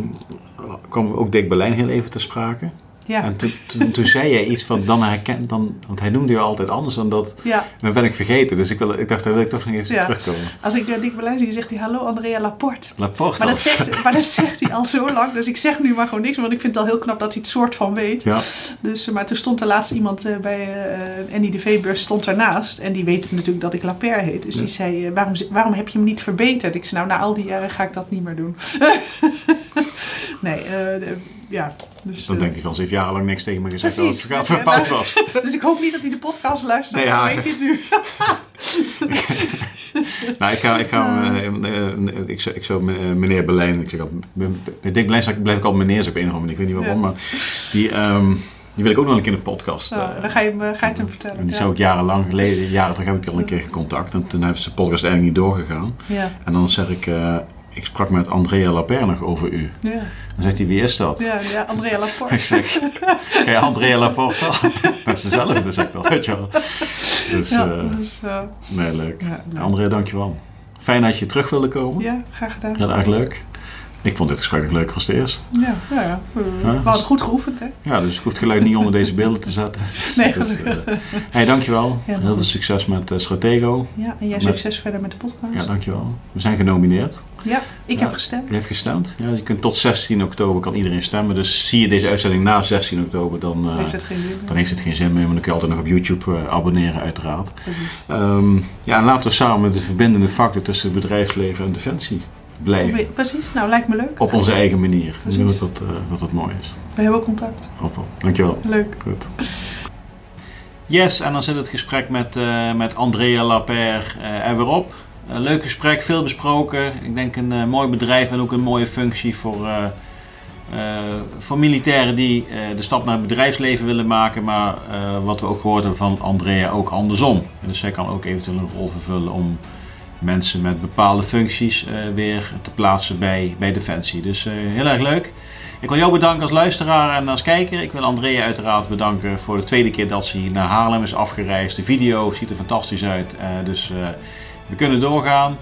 kwam ook Dick Berlijn heel even ter sprake. Ja, En toen, toen, toen zei jij iets van, dan herken, dan, want hij noemde je altijd anders dan dat. ja. Dat ben ik vergeten, dus ik, wil, ik dacht, daar wil ik toch nog even Ja. terugkomen. Als ik uh, Dick Berlijn zie, zegt hij, hallo Andrea Laporte. Laporte. Maar dat, zegt, maar dat zegt hij al zo lang. Dus ik zeg nu maar gewoon niks. Want ik vind het al heel knap dat hij het soort van weet. Ja, Dus, eh, maar toen stond er laatst iemand eh, bij eh, een NIDV-beurs stond ernaast. En die weet natuurlijk dat ik Lapierre heet. Dus Ja. die zei, eh, waarom, waarom heb je hem niet verbeterd? Ik zei, nou, na al die jaren ga ik dat niet meer doen. Nee, eh, ja. Dus, Dan denkt hij van, ze heeft jarenlang niks tegen me gezegd dat het fout was. dus ik hoop niet dat hij de podcast luistert. Nee, ja. Dan weet hij het nu. Nou, ik ga, ik ga, eh, ik zou, ik zou eh, meneer Berlijn, ik zeg al, Berlijn, zeg blijf ik al meneer op een of andere manier, ik weet niet waarom, Ja. maar die, ehm, die wil ik ook nog een keer in de podcast. Nou, dan ga je, hem, ga je het hem vertellen. En die ja. zou ik jarenlang geleden, jaren terug heb ik al een keer contact. En toen heeft ze de podcast eigenlijk niet doorgegaan. Ja, En dan zeg ik, ik sprak met Andrea Laper nog over u. ja, Dan zegt hij, wie is dat? ja, ja, Andrea Ik Laporte. zeg, ken je Andrea Laporte? Dat is dezelfde, zeg ik dan, weet je wel. Dus, Ja, dus, nee, leuk. ja, leuk. Andrea, dankjewel. Fijn dat je terug wilde komen. ja, graag gedaan. Heel erg leuk. Ik vond dit gesprek nog leuker als het eerst. Ja, ja, ja. We, hadden goed geoefend, hè? Ja, dus ik hoef het geluid niet onder deze beelden te zetten. Nee, Dus, eh, hey, dankjewel. Heel veel succes met Stratego. Ja, en jij Met- succes verder met de podcast. Ja, dankjewel. We zijn genomineerd. Ja, ik heb gestemd. Je hebt gestemd. Ja, je kunt tot 16 oktober kan iedereen stemmen. Dus zie je deze uitzending na 16 oktober, dan, eh, Heeft het geen zin? dan heeft het geen zin meer. Maar dan kun je altijd nog op YouTube eh, abonneren, uiteraard. Precies. Ehm, ja, en laten we samen de verbindende factor tussen bedrijfsleven en defensie blijven. Precies, nou lijkt me leuk. Op onze eigen manier. Ik Precies. denk dat dat, eh, dat dat mooi is. We hebben contact. Hoppa. Dankjewel. Leuk. Goed. Yes, en dan zit het gesprek met, eh, met Andrea Laper eh, er weer op. Leuk gesprek, veel besproken. Ik denk een eh, mooi bedrijf en ook een mooie functie voor, eh, eh, voor militairen die de stap naar het bedrijfsleven willen maken. Maar wat we ook gehoord hebben van Andrea, ook andersom. Dus zij kan ook eventueel een rol vervullen om mensen met bepaalde functies weer te plaatsen bij, bij Defensie. Dus heel erg leuk. Ik wil jou bedanken als luisteraar en als kijker. Ik wil Andrea uiteraard bedanken voor de tweede keer dat ze naar Haarlem is afgereisd. De video ziet er fantastisch uit, dus we kunnen doorgaan.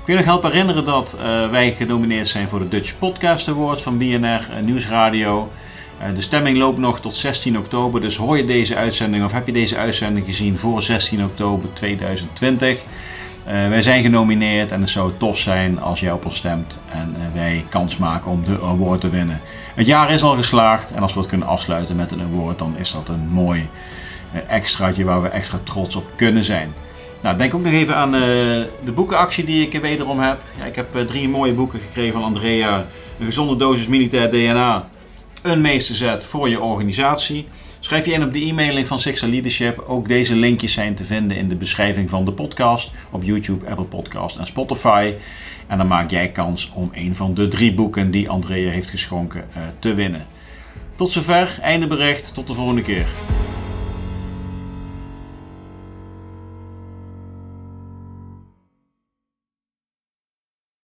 Ik wil nog helpen herinneren dat eh, wij genomineerd zijn voor de Dutch Podcast Award van BNR eh, Nieuwsradio. Eh, de stemming loopt nog tot 16 oktober, dus hoor je deze uitzending of heb je deze uitzending gezien voor 16 oktober 2020? Eh, wij zijn genomineerd en het zou tof zijn als jij op ons stemt en wij kans maken om de award te winnen. Het jaar is al geslaagd en als we het kunnen afsluiten met een award, dan is dat een mooi extraatje waar we extra trots op kunnen zijn. Nou, denk ook nog even aan eh, de boekenactie die ik wederom heb. Ja, ik heb eh, drie mooie boeken gekregen van Andrea. Een gezonde dosis militair DNA. Een meesterzet voor je organisatie. Schrijf je in op de e-mailing van Sixer Leadership. Ook deze linkjes zijn te vinden in de beschrijving van de podcast. Op YouTube, Apple Podcast en Spotify. En dan maak jij kans om een van de drie boeken die Andrea heeft geschonken eh, te winnen. Tot zover, einde bericht. Tot de volgende keer.